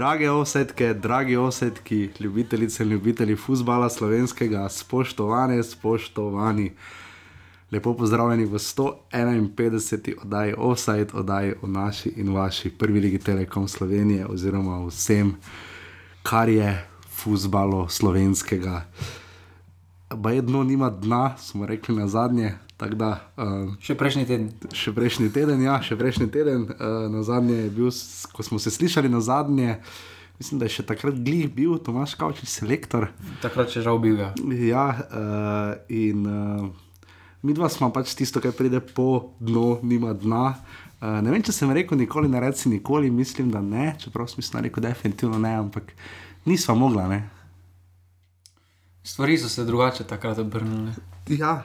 Drage osetke, dragi osetki, ljubitelice in ljubitelji futbola slovenskega, spoštovane, spoštovani. Lepo pozdravljeni v 151. oddaji Offside, oddaji o naši in vaši prvi ligi Telekom Slovenije, oziroma vsem, kar je futbalo slovenskega. Bajedno nima dna, smo rekli na zadnje. Da, uh, še prejšnji teden. Še prejšnji teden, ja, še prejšnji teden. Uh, na zadnje je bil, ko smo se slišali na zadnje, mislim, da je še takrat glih bil Tomaš Kavčič, selektor. Takrat še žal bil. Ja, ja uh, in uh, mi dva smo pač tisto, kar pride po dnu, nima dna. Uh, ne vem, če sem rekel nikoli, ne reci nikoli, mislim, da ne, čeprav sem rekel definitivno ne, ampak nismo mogla. Ne. Stvari so se drugače takrat obrnile. Ja,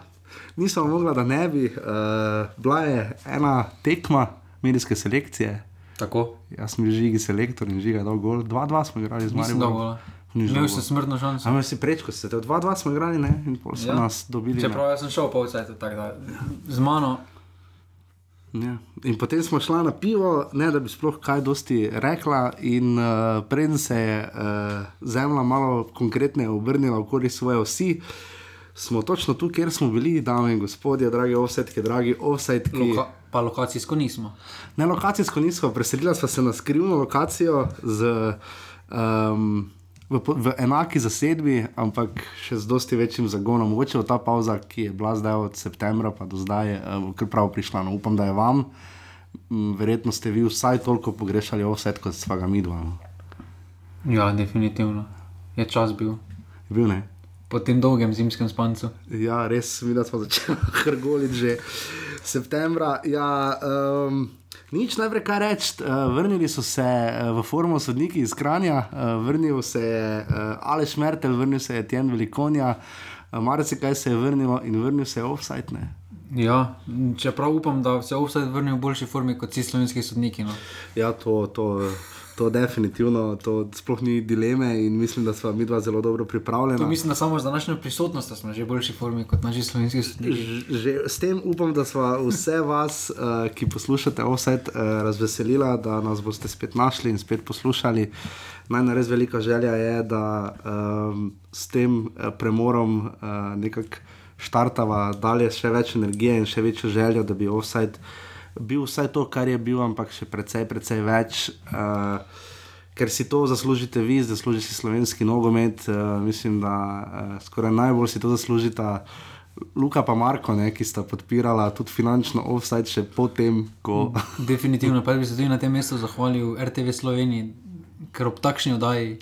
nismo mogli, da ne bi. Uh, bila je ena tekma medijske selekcije. Tako. Jaz sem bil žigi selektor in žiga dol gol. 2-2 smo igrali z Marijo. Imel si smrtno šanso. Ampak si prečko, ste 2-2 smo igrali ne? in pol so ja. nas dobili. Čeprav jaz sem šel po vse tako da z mano. Ja. In potem smo šli na pivo, ne da bi sploh kaj dosti rekla, in uh, preden se je uh, zemlja malo konkretneje obrnila okoli svoje osi. Uh, smo točno tu, kjer smo bili, dame in gospodje, dragi offsetki, dragi offsetki. Loka pa lokacijsko nismo. Ne, lokacijsko nismo, preselili smo se na skrivno lokacijo z, um, v, v enaki zasedbi, ampak še z dosti večjim zagonom. Mogoče ta pauza, ki je bila zdaj od septembra pa do zdaj, um, kar prav prišla. No, upam, da je vam. Verjetno ste vi vsaj toliko pogrešali offset, kot sva ga midva. No. Ja, definitivno. Je čas bil. Je bil ne po tem dolgem zimskem spancu. Ja, res, vidno smo začeli hrgoliti že septembra. Ja, um, nič najprej kaj reči. Uh, vrnili so se uh, v formu sodniki iz Kranja, uh, vrnil se je uh, Aleš Mertel, vrnil se je Tjen Velikonja, uh, Marce kaj se je vrnilo in vrnil se je offside. Ne? Ja, čeprav upam, da se je offside vrnil v boljši formi kot vsi slovenski sodniki. No. Ja, to. to To definitivno, to sploh ni dileme in mislim, da smo mi dva zelo dobro pripravljeni. To mislim, da samo z današnjo prisotnostjo smo že v boljši formi kot naši slovenski sodniki. S tem upam, da smo vse vas, uh, ki poslušate offset, uh, razveselila, da nas boste spet našli in spet poslušali. Najna res velika želja je, da um, s tem uh, premorom uh, nekako štartava dalje še več energije in še večjo željo, da bi offset bil vsaj to, kar je bil, ampak še precej, precej več. Uh, ker si to zaslužite vi, zasluži si slovenski nogomet. Uh, mislim, da uh, skoraj najbolj si to zaslužita. Luka pa Marko, ne, ki sta podpirala tudi finančno offside, še potem, ko. Definitivno, pa bi se tudi na tem mestu zahvalil RTV Sloveniji, ker ob takšni oddaji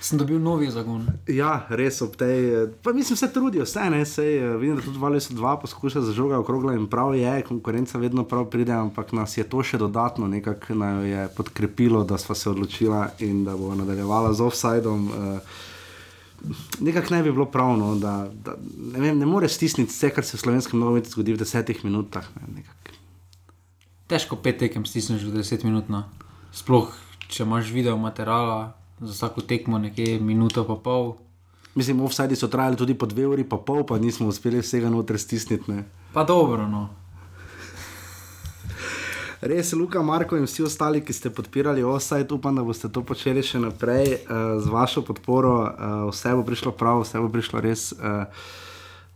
sem dobil novi zagon. Ja, res ob tej. Pa mislim, se trudijo, vse ne, sej, eh, vidim, da tudi vali so dva poskuša za žoga okrogla in prav je, konkurenca vedno prav pride, ampak nas je to še dodatno nekako podkrepilo, da smo se odločila in da bo nadaljevala z offsajdom. Uh, Nekako ne bi bilo pravno, da, da ne, vem, ne moreš stisniti vse, kar se v slovenskem nogometu zgodi v desetih minutah. Ne, Težko pet tekem stisneš v deset minut. No. Sploh, če imaš video materiala, za vsako tekmo nekje minuto pa pol. Mislim, offside so trajali tudi po dve uri, pa pol, pa nismo uspeli vsega noter stisniti. Ne. Pa dobro, no. Res, Luka, Marko in vsi ostali, ki ste podpirali offside, upam, da boste to počeli še naprej uh, z vašo podporo. Uh, vse bo prišlo prav, vse bo prišlo res uh,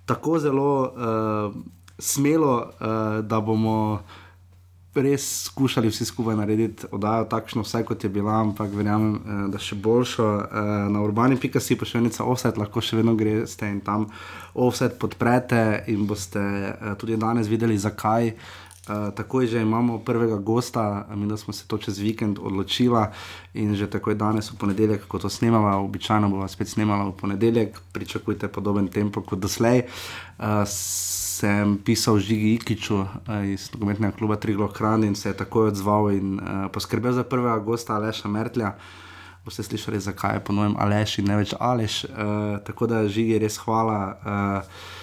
tako zelo uh, smelo, uh, da bomo res skušali vsi skupaj narediti oddajo takšno, vsaj kot je bila, ampak verjamem, eh, da še boljšo. Eh, na urbani.si pa še enica offset, lahko še vedno greste in tam offset podprete in boste eh, tudi danes videli, zakaj. Uh, takoj že imamo prvega gosta, mi smo se to čez vikend odločili in že takoj danes v ponedeljek, ko to snemamo, običajno bomo spet snemali v ponedeljek, pričakujte podoben tempo kot doslej. Uh, sem pisal Žigi Ikiču iz nogometnega kluba Triglo Hran in se je takoj odzval in uh, poskrbel za prvega gosta Aleša Mertlja. Boste slišali, zakaj je ponovim Aleš in ne več Aleš. Uh, tako da Žigi res hvala. Uh,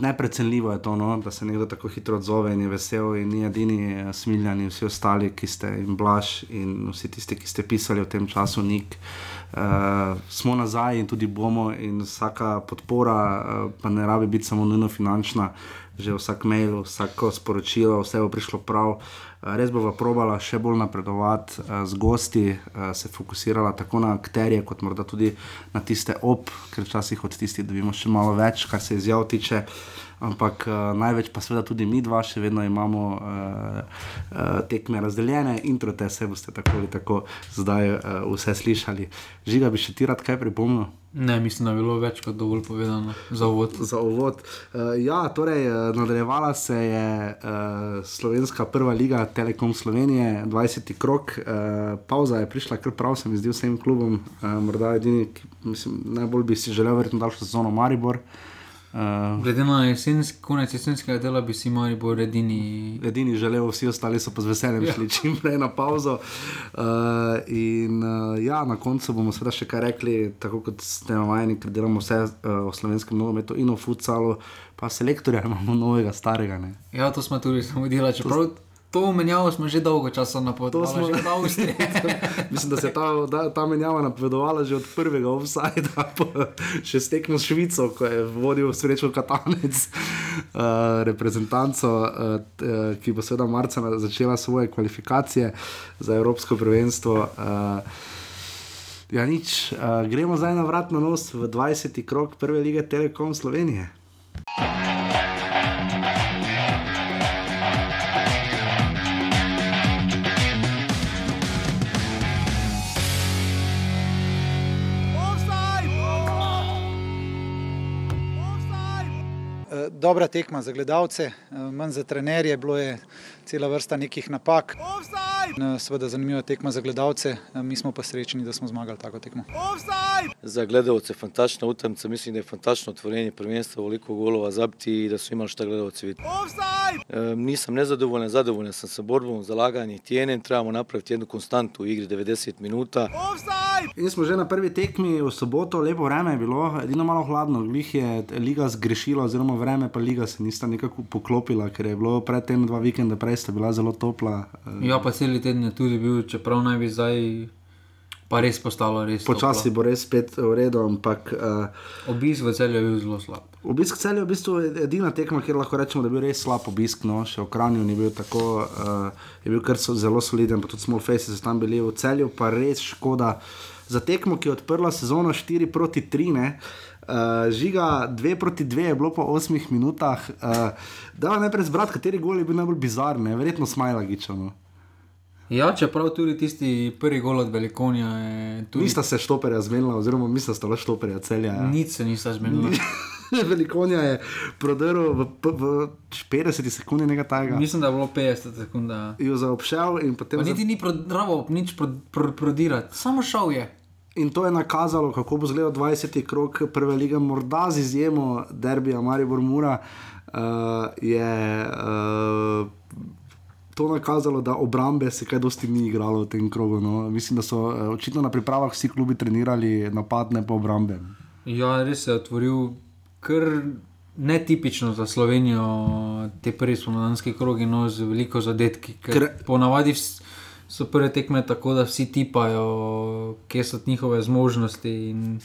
Neprecenljivo je to, no, da se nekdo tako hitro odzove in je vesel, in ni edini smiljan, in vsi ostali, ki ste jim blaž, in vsi tisti, ki ste pisali v tem času, nik. Uh, uh, smo nazaj in tudi bomo, in vsaka podpora, uh, pa ne rabi biti samo nujno finančna, že vsak mail, vsako sporočilo, vse bo prišlo prav. Uh, res bova probala še bolj napredovati uh, z gosti, uh, se fokusirala tako na akterje, kot morda tudi na tiste op, ker včasih od tistih dobimo še malo več, kar se izjav tiče. Ampak uh, največ pa seveda tudi mi dva, še vedno imamo uh, uh, tekme razdeljene, intro te se boste tako ali tako zdaj uh, vse slišali. Žiga bi še ti rad kaj pripomnil? Ne, mislim, da je bilo več kot dovolj povedano za uvod. Za uvod. Uh, ja, torej, nadaljevala se je uh, slovenska prva liga Telekom Slovenije, 20. krok. Uh, pauza je prišla, kar prav se mi zdi vsem klubom. Uh, morda edini, ki mislim, najbolj bi si želel verjetno daljšo sezono Maribor. Uh, Uh, Glede na jesenski, konec jesenskega dela, bi si mali bolj edini. Edini želel, vsi ostali so pa z veseljem ja. šli čim prej na pauzo. Uh, in uh, ja, na koncu bomo seveda še kaj rekli, tako kot ste navajeni, ker delamo vse uh, v slovenskem nogometu in v futsalu, pa selektorja imamo novega, starega. Ne. Ja, to smo tudi samo delali. Čeprav... To menjavo smo že dolgo časa napovedovali. To smo že dolgo časa. Mislim, da se je ta, ta menjava napovedovala že od prvega offsajda, še stekmo s Švico, ko je vodil srečo Katanec, uh, reprezentanco, uh, ki bo seveda marca začela svoje kvalifikacije za Evropsko prvenstvo. Uh, ja, nič, uh, gremo zdaj na vrat na nos v 20. krok prve lige Telekom Slovenije. Dobra tekma za gledalce, eh, manj za trenerje, bilo je cela vrsta nekih napak. Seveda zanimiva tekma za gledalce, eh, mi smo pa srečni, da smo zmagali tako tekmo. Za gledalce je fantastična utakmica, mislim, da je fantastično otvorenje prvenstva, veliko golova zabiti in da so imeli šta gledalci videti. Nisem nezadovoljen, zadovoljen sem se borbom, zalaganjem, tjenem, trebamo napraviti jednu konstantu u igri 90 minuta. In smo že na prvi tekmi v soboto, lepo vreme je bilo, edino malo hladno, glih je liga zgrešila, oziroma vreme pa liga se nista nekako poklopila, ker je bilo predtem dva vikenda prej sta bila zelo topla. Ja, pa cel teden je tudi bil, čeprav naj bi zdaj. Pa res postalo res. Počasi bo res spet v redu, ampak. Uh, obisk v celju je bil zelo slab. Obisk v celju je v bistvu edina tekma, kjer lahko rečemo, da je bil res slab obisk. No? Še v Kranju ni bil tako, uh, je bil kar so zelo soliden, pa tudi small faces so tam bili v celju, pa res škoda. Za tekmo, ki je odprla sezono 4 proti 3, ne, uh, žiga 2 proti 2, je bilo po 8 minutah. Uh, da, najprej zbrati, kateri gol je bil najbolj bizarni, verjetno smajla gičano. Ja, čeprav tudi tisti prvi gol od Velikonija. Tudi... Nista se štoperja zmenila, oziroma mislim, da sta le štoperja celja. Ja. Nič se nista zmenila. Velikonija je prodrl v, v 50 sekundi nekaj tajega. Mislim, da je bilo 50 sekund. Jo zaobšel in potem. Niti za... ni prodrl, nič pro, pro, prodirati, samo šel je. In to je nakazalo, kako bo izgledal 20. krok prve lige, morda z izjemo derbija Maribor Mura. Uh, je, uh, to nakazalo, da obrambe se kaj dosti ni igralo v tem krogu. No. Mislim, da so uh, očitno na pripravah vsi klubi trenirali napadne po obrambe. Ja, res se je otvoril kar netipično za Slovenijo, te prvi spomladanski krogi, no, z veliko zadetki. Ker... Ponavadi so prve tekme tako, da vsi tipajo, kje so njihove zmožnosti. In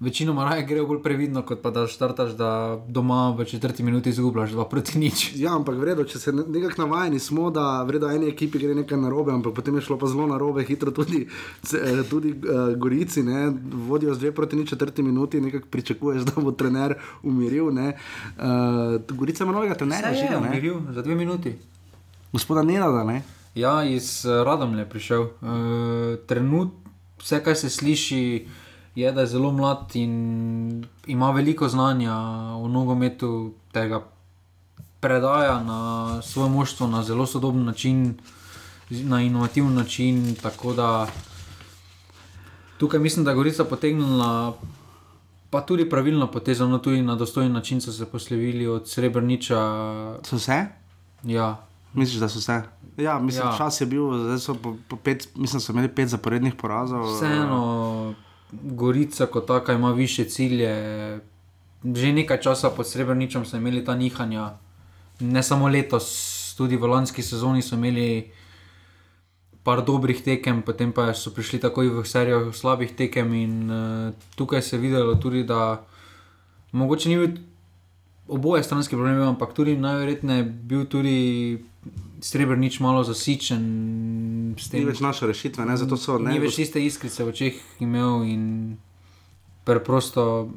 večinoma raje gre bolj previdno, kot pa da štartaš, da doma v četrti minuti izgubljaš, dva proti nič. Ja, ampak vredo, če se nekako navajeni smo, da vredo eni ekipi gre nekaj narobe, ampak potem je šlo pa zelo narobe, hitro tudi, eh, tudi uh, Gorici, ne, vodijo z dve proti nič četrti minuti, nekako pričakuješ, da bo trener umiril. Uh, Gorica ima novega trenerja, že je umiril za dve minuti. Gospoda Nenada, ne? Ja, iz Radomlja je prišel. Uh, Trenutno vse, kar se sliši, je, da je zelo mlad in ima veliko znanja v nogometu, tega predaja na svoje moštvo na zelo sodoben način, na inovativen način. Tako da tukaj mislim, da je Gorica potegnila. Pa tudi pravilno potezo, no tudi na dostojen način so se poslovili od Srebrniča. So vse? Ja. Misliš, da so vse? Ja, mislim, ja. čas je bil, zdaj so po, po pet, mislim, so imeli pet zaporednih porazov. Vseeno. Gorica kot taka ima više cilje. Že nekaj časa pod Srebrničem smo imeli ta nihanja, ne samo letos, tudi v lanski sezoni smo imeli par dobrih tekem, potem pa so prišli takoj v serijo slabih tekem. In uh, tukaj se je videlo tudi, da mogoče ni bil oboje stranski problemi, ampak tudi najverjetneje bil tudi srebrnič malo zasičen. Ni več naša rešitva, ne? zato so ne. Ni več tiste iskrice v očeh imel in preprosto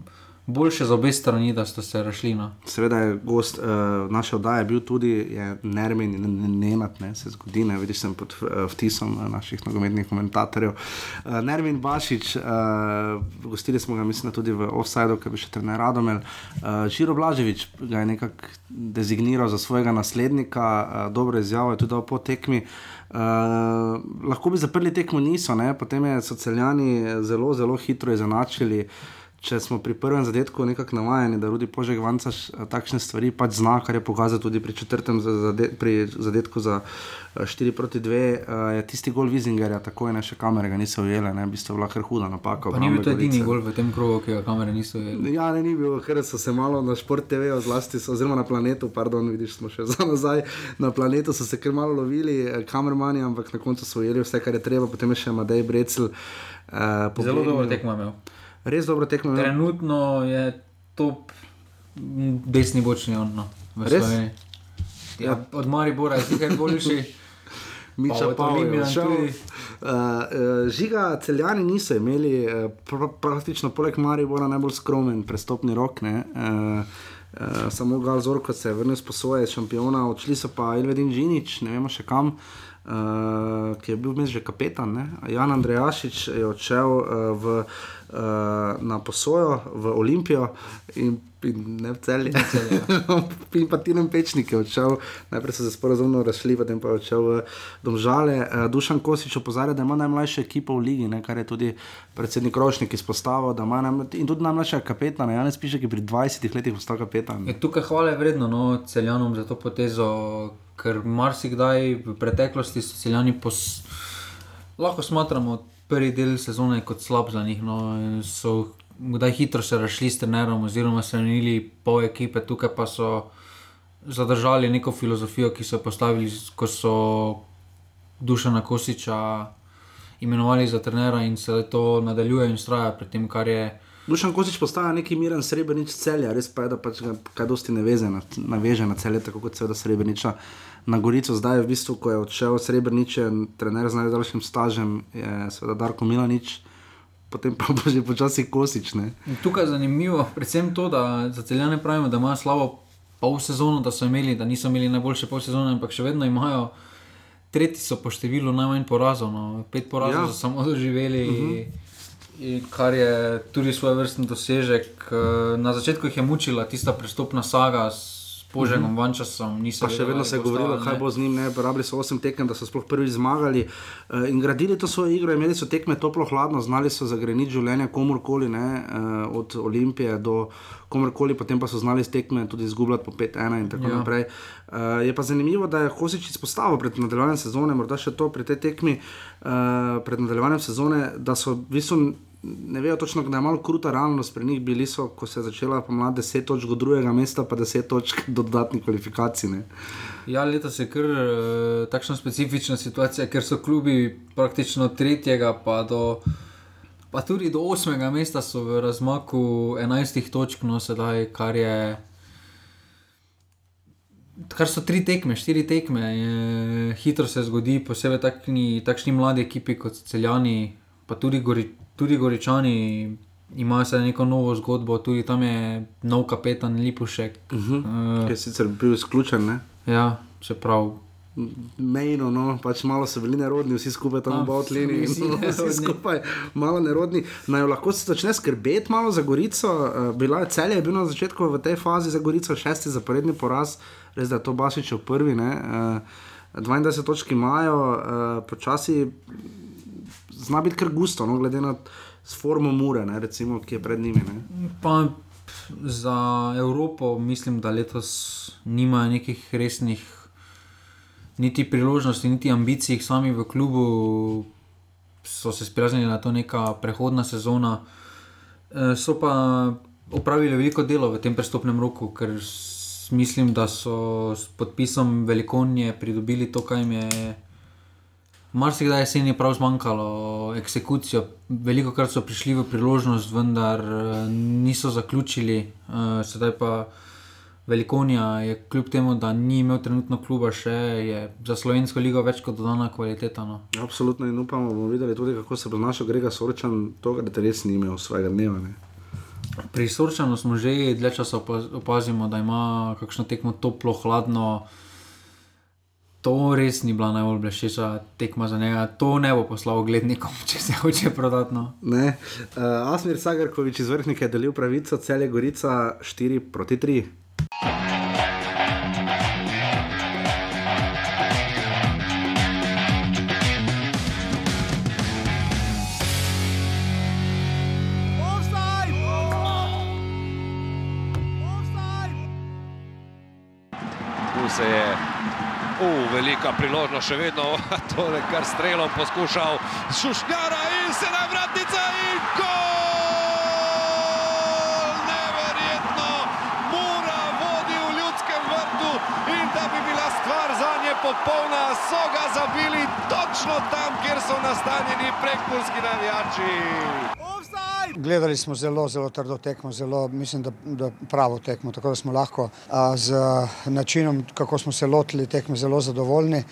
boljše za obe strani, da ste se rešili. No. Seveda je gost uh, naše oddaje bil tudi Nermin in Nenat, ne se zgodi, ne vidiš, sem pod uh, vtisom uh, naših nogometnih komentatorjev. Uh, Nermin Bašič, uh, gostili smo ga, mislim, tudi v Offsideu, ki bi še trener Radomel. Uh, Žiro Blaževič ga je nekako dezigniral za svojega naslednika, uh, dobro je tudi dal po tekmi. Uh, lahko bi zaprli tekmo, niso, ne? potem so celjani zelo, zelo hitro izenačili. Uh, če smo pri prvem zadetku nekako navajeni, da rodi požeg vanca takšne stvari, pač zna, kar je pokazal tudi pri četrtem zadet, pri zadetku za 4 proti 2, je tisti gol Vizingerja, tako je ne še kamere, ga niso ujele, ne bi to bila kar huda napaka. Pa ni bil to edini gol v tem krogu, ki ga kamere niso ujele. Ja, ne, ni bil, ker so se malo na šport TV, zlasti so, oziroma na planetu, pardon, vidiš, smo še za nazaj, na planetu so se kar malo lovili kamermani, ampak na koncu so ujeli vse, kar je treba, potem je še Madej Brecel. Uh, Zelo dobro tekmo imel res dobro tekmo. Trenutno je top, desni bočni on. No, res? Ja, ja. Od Maribora je nekaj boljši. Mi pa imeli tudi. Žiga, celjani niso imeli, uh, pr praktično poleg Maribora, najbolj skromen prestopni rok. Ne, uh, Uh, samo Galzor, ko se je vrnil s posoje šampiona, odšli so pa Ilvedin Džinič, ne vemo še kam, uh, ki je bil vmes že kapetan. Ne? Jan Andrejašič je odšel uh, v na posojo v Olimpijo in, in ne v celje. Ja. in pa ti nam pečniki odšel, najprej so se sporozumno razšli, potem pa je odšel v Domžale. Uh, Dušan Kosič opozarja, da ima najmlajša ekipa v ligi, ne, kar je tudi predsednik Rošnik izpostavil. In tudi najmlajša kapetan, Janes piše, ki pri 20 letih postal kapetan. Je tukaj hvale vredno no, celjanom za to potezo. Ker marsikdaj v preteklosti so celjani, pos... lahko smatramo prvi del sezone kot slab za njih. No, so kdaj hitro se rašli s trenerom, oziroma se menili pol ekipe, tukaj pa so zadržali neko filozofijo, ki so jo postavili, ko so Dušana Kosiča imenovali za trenera in se to nadaljuje in straja pred tem, kar je. Dušan Kosič postaja neki miren srebrenic celja, res pa je, da pač kaj dosti ne veze na, na celje, tako kot seveda srebreniča na Gorico, zdaj je v bistvu, ko je odšel Srebreniče, trener z najdaljšim stažem, je seveda Darko Milanič. Potem pa bo že počasi kosič. Tukaj je zanimivo, predvsem to, da za celjane pravimo, da imajo slabo pol sezono, da so imeli, da niso imeli najboljše pol sezone, ampak še vedno imajo, tretji so po številu najmanj porazov, no. pet porazov ja. so samo doživeli. Uh mhm. -huh. Kar je tudi svoj vrstni dosežek. Na začetku jih je mučila tista prestopna saga s požegom, mm -hmm. vančasom, niso bili. Še vedno se je govorilo, kaj bo z njim, ne, rabili so osem tekem, da so sploh prvi zmagali uh, in gradili to svojo igro, imeli so tekme toplo, hladno, znali so zagreniti življenje komorkoli, ne, uh, od Olimpije do komorkoli, potem pa so znali tekme tudi izgubljati po 5-1 in tako ja. naprej. Uh, je pa zanimivo, da je Hosič izpostavil pred nadaljevanjem sezone, morda še to pri tej tekmi, uh, pred nadaljevanjem sezone, da so v bistvu ne vejo točno, da je malo kruta realnost pri njih. Bili so, ko se je začela pomlad, 10 točk do drugega mesta, pa 10 točk do dodatnih kvalifikacij. Ne. Ja, leta se je kar uh, takšna specifična situacija, ker so klubi praktično tretjega, pa, do, pa tudi do osmega mesta so v razmaku 11 točk, no sedaj, kar je. Kar so tri tekme, štiri tekme, je, hitro se zgodi, posebej takni, takšni mladi ekipi kot celjani, pa tudi gori, tudi Goričani imajo se neko novo zgodbo, tudi tam je nov kapetan Lipušek. Uh -huh. uh, je sicer bil izključen. Ja, čeprav. Mejno, no, pač malo so bili nerodni, vsi skupaj tam v Avtlini. Vsi skupaj malo nerodni. Naj lahko se začne skrbeti malo za Gorico. Uh, bila je celje, je bil na začetku v tej fazi za Gorico šesti zaporedni poraz, res da je to Basič v prvi. Uh, 22 točk imajo, uh, počasi zna biti kar gusto, no, glede na formo Mure, ne, recimo, ki je pred njimi. Za Evropo mislim, da letos nimajo nekih resnih niti priložnosti, niti ambicij, sami v klubu so se sprijaznili na to neka prehodna sezona. E, so pa opravili veliko delo v tem prestopnem roku, ker mislim, da so s podpisom Velikonje pridobili to, kar jim je. Marsikdaj se je prav zmanjkalo eksekucijo, veliko krat so prišli v priložnost, vendar uh, niso zaključili, uh, sedaj pa Velikonija je kljub temu, da ni imel trenutno kluba, še je za slovensko ligo več kot dodana kvaliteta. No. Absolutno in upamo, bomo videli tudi, kako se bo znašel Grega Sorčan, to, da te res ni imel svojega dneva. Ne. Pri Sorčanu smo že dlje časa opaz- opazimo, da ima kakšno tekmo toplo, hladno. To res ni bila najbolj bleščeča tekma za njega. To ne bo poslal glednikom, če se hoče prodati. No. Ne. Uh, Asmir Sagarkovič iz vrhnika je delil pravico, cel je Gorica 4 proti 3. velika priložnost, še vedno tole kar strelom poskušal Šušnjara in se na vratnica in gol! Neverjetno, Mura vodi v ljudskem vrtu in da bi bila stvar za nje popolna, so ga zabili točno tam, kjer so nastanjeni prekmurski navijači. Gledali smo zelo, zelo trdo tekmo, zelo, mislim, da, da pravo tekmo, tako da smo lahko a, z načinom, kako smo se lotili tekme, zelo zadovoljni.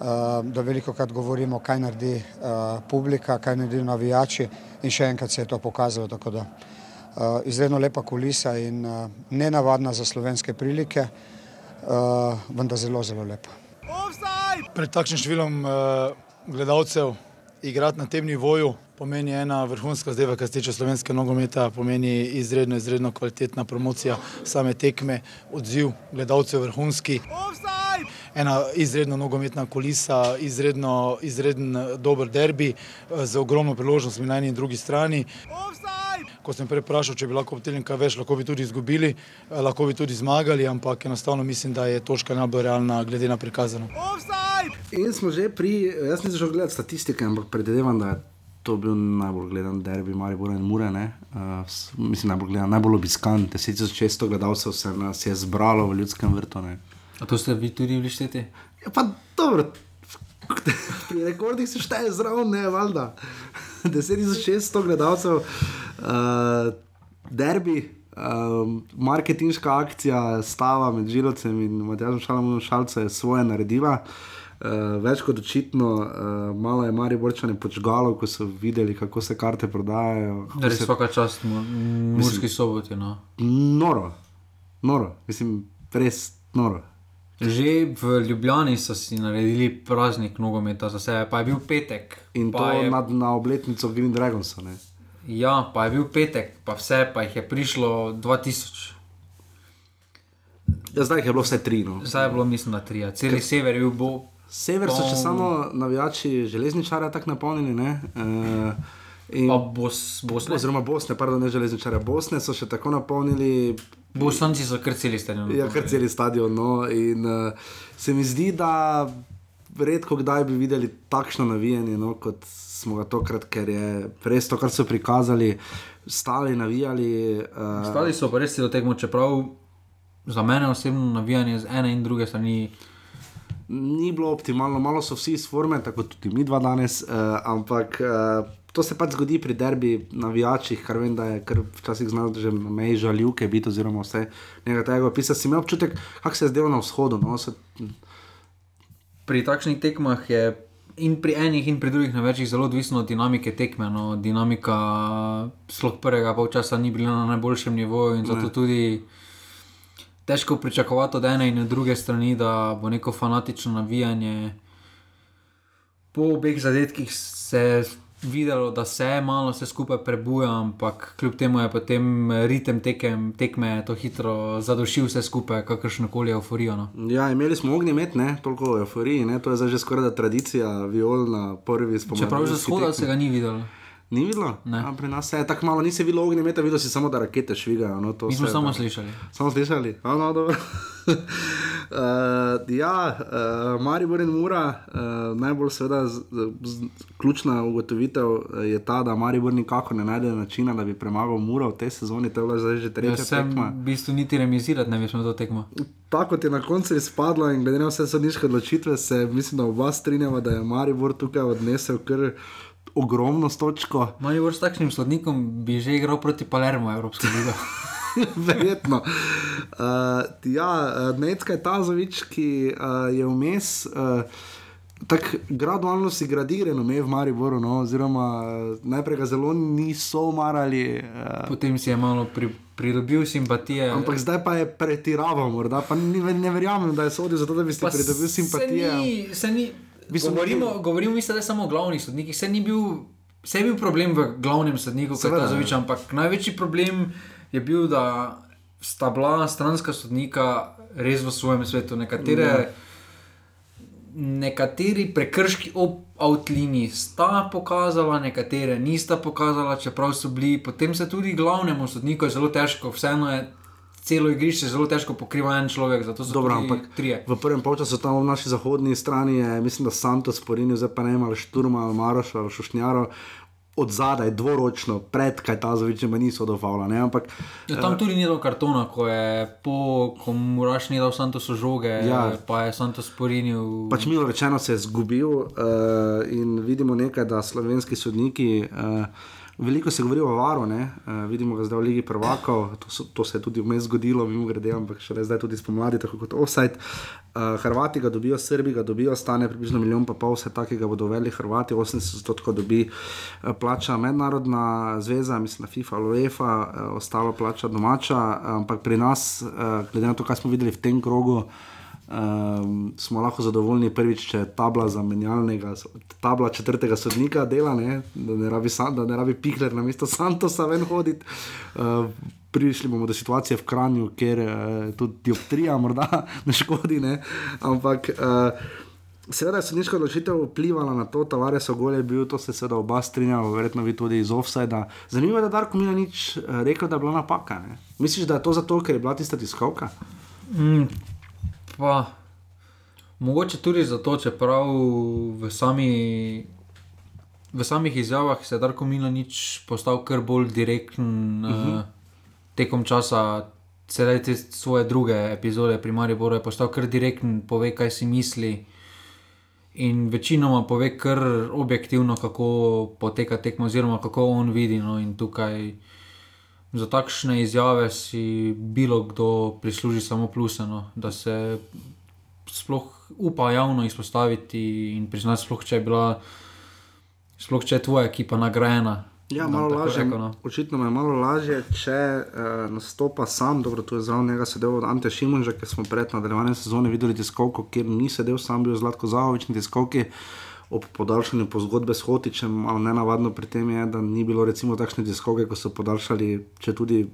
A, da veliko krat govorimo, kaj naredi a, publika, kaj naredi navijači in še enkrat se je to pokazalo. Tako da a, izredno lepa kulisa in a, nenavadna za slovenske prilike, a, vendar zelo, zelo lepa. Pred takšnim številom uh, gledalcev igrati na tem nivoju pomeni ena vrhunska zdaj, kar se tiče slovenske nogometa, pomeni izredno, izredno kvalitetna promocija same tekme, odziv gledalcev vrhunski. Ena izredno nogometna kulisa, izredno, izreden eh, dober derbi z ogromno priložnostmi na eni in drugi strani. Ko sem prej vprašal, če bi lahko potegnili kaj več, lahko bi tudi izgubili, eh, lahko bi tudi zmagali, ampak enostavno mislim, da je točka najbolj realna glede na prikazano. In smo že pri, jaz nisem šel gledati statistike, ampak predvidevam, da je to bil najbolj gledan derbi Maribora in Mure. Uh, mislim, najbolj gledan, najbolj obiskan. 1600 gledalcev se nas je zbralo v ljudskem vrtu. Ne. A to ste vi tudi bili šteti? Ja, pa dobro, pri rekordih se šteje zraven, ne, valjda. 10600 gledalcev, uh, derbi. Um, marketinška akcija stava med Žilovcem in Matjažem Šalom Šalcem je svoje naredila. Uh, več kot očitno, uh, malo je Marijo Borčane počgalo, ko so videli, kako se karte prodajajo. Res se- vsaka čast, mu- murski soboti. No. Noro, noro, mislim, res noro. Že v Ljubljani so si naredili praznik nogometa za sebe, pa je bil petek. In to je, nad, na obletnico Green Dragonsa. Ne? Ja, pa je bil petek, pa vse, pa jih je prišlo 2000. Ja, zdaj je bilo vse tri. No. Zdaj je bilo, mislim, da tri, cel sever je bil bo. Sever so še samo navijači železničarja tako napolnili. Ne? Uh, in, bos, Bosne. oziroma Bosne, pardon, ne železničarja, Bosne so še tako napolnili, Bosanci so kar celi stadion. ja, kar cel stadion. No? In uh, se mi zdi, da redko kdaj bi videli takšno navijanje, no, kot smo ga tokrat, ker je res to, kar so prikazali, stali, navijali. Uh, Stali so pa res do tekmo, čeprav za mene osebno navijanje z ene in druge strani. Ni bilo optimalno, malo so vsi iz forme, tako tudi mi dva danes, uh, ampak uh, to se pač zgodi pri derbi navijačih, kar vem, da je kar včasih znal že na meji žaljivke biti, oziroma vse nekaj tega opisati. Si imel občutek, kako se je zdelo na vzhodu. No? Se, Pri takšnih tekmah je in pri enih, in pri drugih največjih zelo odvisno od dinamike tekme. No. Dinamika sploh prvega polčasa ni bila na najboljšem nivoju in zato tudi težko pričakovati od ene in od druge strani, da bo neko fanatično navijanje. Po obeh zadetkih se je videlo, da se malo vse skupaj prebuja, ampak kljub temu je potem ritem tekem, tekme to hitro zadušil vse skupaj, kakršno koli euforijo. No. ja, imeli smo ognjemet, ne toliko ne? to je že skoraj da tradicija, viol na prvi spomladi. Čeprav že shoda se ga ni videlo. Ni videlo? Ne. A, pri nas je tako malo, nisi videl ognjemeta, videl si samo, da rakete švigajo. No, Mi smo samo slišali. Samo slišali, no, no, dobro. uh, ja, uh, Maribor in Mura, uh, najbolj seveda z, z, ključna ugotovitev eh, je ta, da Maribor nikako ne najde načina, da bi premagal Muro v tej sezoni, to je bila zdaj že tretja Jaz sem tekma. v bistvu niti remizirati ne bi smel to tekmo. Tako kot je na koncu izpadlo in glede na vse sodniške odločitve, se mislim, da oba strinjava, da je Maribor tukaj odnesel kar ogromno točko. Mali vrst s takšnim sodnikom bi že igral proti Palermo, Evropski liga. Verjetno. Uh, ja, Necka je Tazovič, ki uh, je vmes. Uh, Tako gradualno si gradirano, me v Mariboru, no, oziroma najprej ga zelo niso marali. Uh, Potem si je malo pri, pridobil simpatije. Ampak zdaj pa je pretiraval, morda pa ni, ne verjamem, da je sodil za to, da bi si pridobil simpatije. Se ni, se ni, Mislim, govorimo, da- govorimo mislim, da samo o glavnih sodnikih. Se ni bil, se je bil problem v glavnem sodniku, kot je Seveda, Tazovič, ja. ampak največji problem je bil, da sta bila stranska sodnika res v svojem svetu. Nekatere, Ja. nekateri prekrški ob outliniji sta pokazala, nekatere nista pokazala, čeprav so bili. Potem se tudi glavnemu sodniku je zelo težko, vseeno je. Celo igrišče zelo težko pokriva en človek, Dobro, ampak trije. v prvem polčasu tam v naši zahodni strani je, mislim, da Santos porinil, zdaj pa ne ali Šturma, ali Maroš, ali Šušnjaro. Od zadaj, dvoročno, pred Kajtazovičem, niso dovavljali. Ampak Ja, tam tudi ni bilo kartona, ko je po, ko Muraš ni dal Santosu žoge, ja. pa je Santos porinil. pač milo rečeno se je zgubil uh, in vidimo nekaj, da slovenski sodniki. Uh, Veliko se govori o varu, uh, vidimo ga zdaj v Ligi prvakov, to, so, to se je tudi vmes zgodilo, mimo grede, ampak še zdaj tudi spomladi, tako kot offside. Uh, Hrvati ga dobijo, Srbi ga dobijo, stane približno milijon pa pol, vse takega bodo uvedli Hrvati, 80% dobi uh, plača mednarodna zveza, mislim na FIFA ali UEFA, uh, ostalo plača domača, ampak pri nas, uh, glede na to, kaj smo videli v tem krogu, Um, smo lahko zadovoljni prvič, če tabla za menjalnega, tabla četrtega sodnika dela, ne? da ne rabi, da rabi Pihler na mesto Santosa ven hoditi. Uh, prišli bomo do situacije v Kranju, kjer uh, tudi dioptrija morda ne škodi, ne? ampak. Uh, Seveda je sodniška odločitev vplivala na to, Ogol je bil, to se seveda oba strinjava, verjetno vi tudi iz offsajda. Zanimivo je, da Darko Milanič eh, rekel, da je bila napaka. Ne? Misliš, da je to zato, ker je bila tista tiskovka? Mm, pa, mogoče tudi zato, čeprav v, sami, v samih izjavah se je Darko Milanič postal kar bolj direkten uh -huh. uh, tekom časa. Sedaj te svoje druge epizode pri Mariboru je postal kar direkten, pove, kaj si misli. In večinoma pove kar objektivno, kako poteka tekmo, oziroma kako on vidi. No, in tukaj za takšne izjave si bilo kdo prisluži samo pluse, no, da se sploh upa javno izpostaviti in priznati, sploh če je bila, sploh če je tvoja ekipa nagrajena. Ja, malo lažje. rekel, no. Očitno je malo lažje, če uh, nastopa sam. Dobro, tu je zraven njega sedel Ante Šimunža, ki smo pred nadaljevanjem sezone videli tiskovko, kjer ni sedel sam, bil Zlatko Zavovič na tiskovki. Ob podaljšanju pozgodbe s Hotičem, malo nenavadno pri tem je, da ni bilo recimo takšne tiskovke, ko so podaljšali, če tudi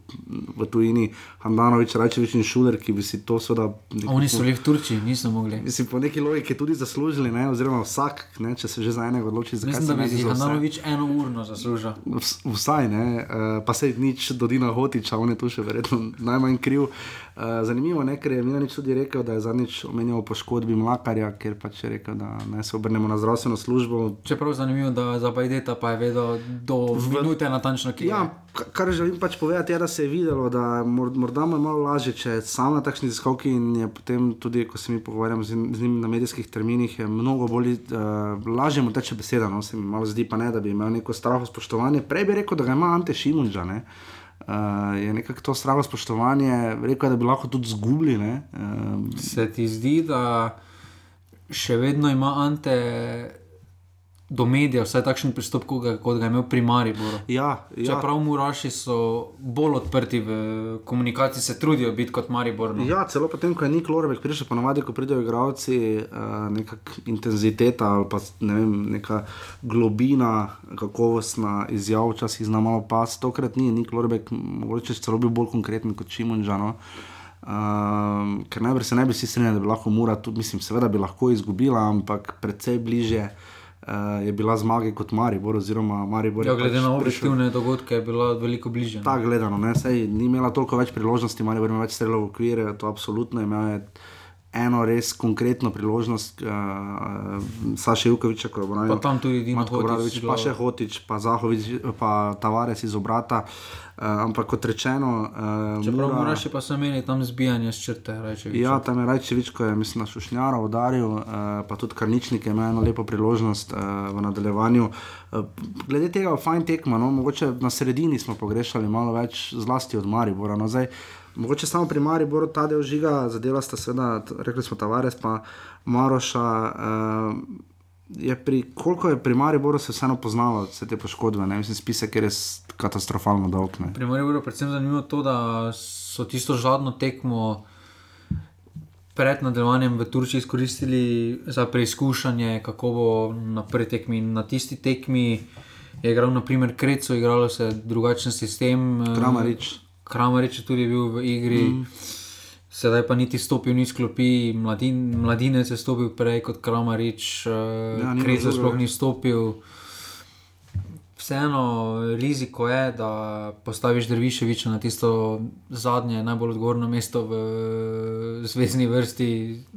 v tujini, Handanovič, Rajčevič in Šuler, ki bi si to seveda. nekako- Oni so bili v Turčiji, niso mogli. Mislim, po neki logiki tudi zaslužili, ne? oziroma vsak, ne? če se že za enega odloči, zakaj Mislim, da ne bi bi si? Handanovič eno urno zaslužil. Vs- Vsaj ne, uh, pa se nič do Dina Hotiča, on je tu še verjetno najmanj kriv. Uh, zanimivo je, ker je Milanič tudi rekel, da je zadnjič omenjal poškodbi Mlakarja, ker pač je rekel, da naj se obrnemo na zdravstveno službo. Čeprav zanimivo, da za Bajdeta pa je vedel do minute natančno, ki je. Ja, ka- kar želim pač povedati, je, da se je videlo, da mor- morda mu je malo lažje, če je sam na takšni tiskovki in je potem tudi, ko se mi pogovarjamo z, z njim na medijskih terminih, je mnogo bolj uh, lažje mu teče beseda. No? Se mi malo zdi, pa ne, da bi imel neko straho spoštovanje. Prej bi rekel, da ga ima Ante Šimunža. Ne? Uh, je nekako to straho spoštovanje, rekel je, da bi lahko tudi zgubili. ne. Uh, Se ti zdi, da še vedno ima Ante do medijev vsaj takšen pristop, kot ga, kot ga je imel pri Mariboru? ja, ja. Čeprav Muraši so bolj odprti v komunikaciji, se trudijo biti kot Maribor. No. Ja, celo potem, ko je Nik Lorebek prišel, ponavadi, ko pridejo igralci, uh, neka intenziteta ali pa ne vem, neka globina, kakovostna izjava, včasih zna malo pas. Tokrat ni Nik Lorebek, mogoče celo bil bolj konkreten kot Šimunža. No? Um, ker najbrž se ne bi vsi strinjali, da bi lahko Mura, tudi, mislim, seveda bi lahko izgubila, ampak precej bliže uh, je bila zmage kot Maribor, oziroma Maribor. Ja, glede pač na prišel- objektivne dogodke je bila veliko bliže. no. Tako gledano, ne, sej ni imela toliko več priložnosti, malo več strelov v okvir, to absolutno je eno res konkretno priložnost, uh, Saša Jukoviča, ko je branil. Pa tam tudi Dino Matko Hotić Obradović, pa še Hotič, pa Zahovič, pa Tavares iz obrata. Uh, ampak kot rečeno, uh, Čeprav moraš pa se imeli tam zbijanje s črte, reče. Ja, tam je Rajčevič, ko je mislim, na Šušnjara udaril, uh, pa tudi Karničnik je imel eno lepo priložnost uh, v nadaljevanju. Uh, glede tega, fajn tekma, no, mogoče na sredini smo pogrešali malo več, zlasti od Maribora. No, zdaj, mogoče samo pri Mariboru ta del žiga, zadeva sta seveda, rekli smo Tavares, pa Maroša. Uh, Je pri, koliko je pri Mariboru se vseeno poznalo vse te poškodbe? Ne? Mislim, spisek je res katastrofalno dolg. Ne? Pri Mariju je predvsem zanimivo to, da so tisto žadno tekmo pred nadaljevanjem v Turčiji izkoristili za preizkušanje, kako bo na prvi tekmi. Na tisti tekmi je igral, naprimer, Kreco, igralo se je drugačen sistem. Kramarič. Kramarič je tudi bil v igri. Mm. Sedaj pa niti stopil ni sklopi, mladin, mladinec je stopil prej kot Kramarič, Ja, uh, nima Krezo sploh ni stopil. Vseeno, riziko je, da postaviš Drviševiča na tisto zadnje, najbolj odgovorno mesto v zvezdni vrsti.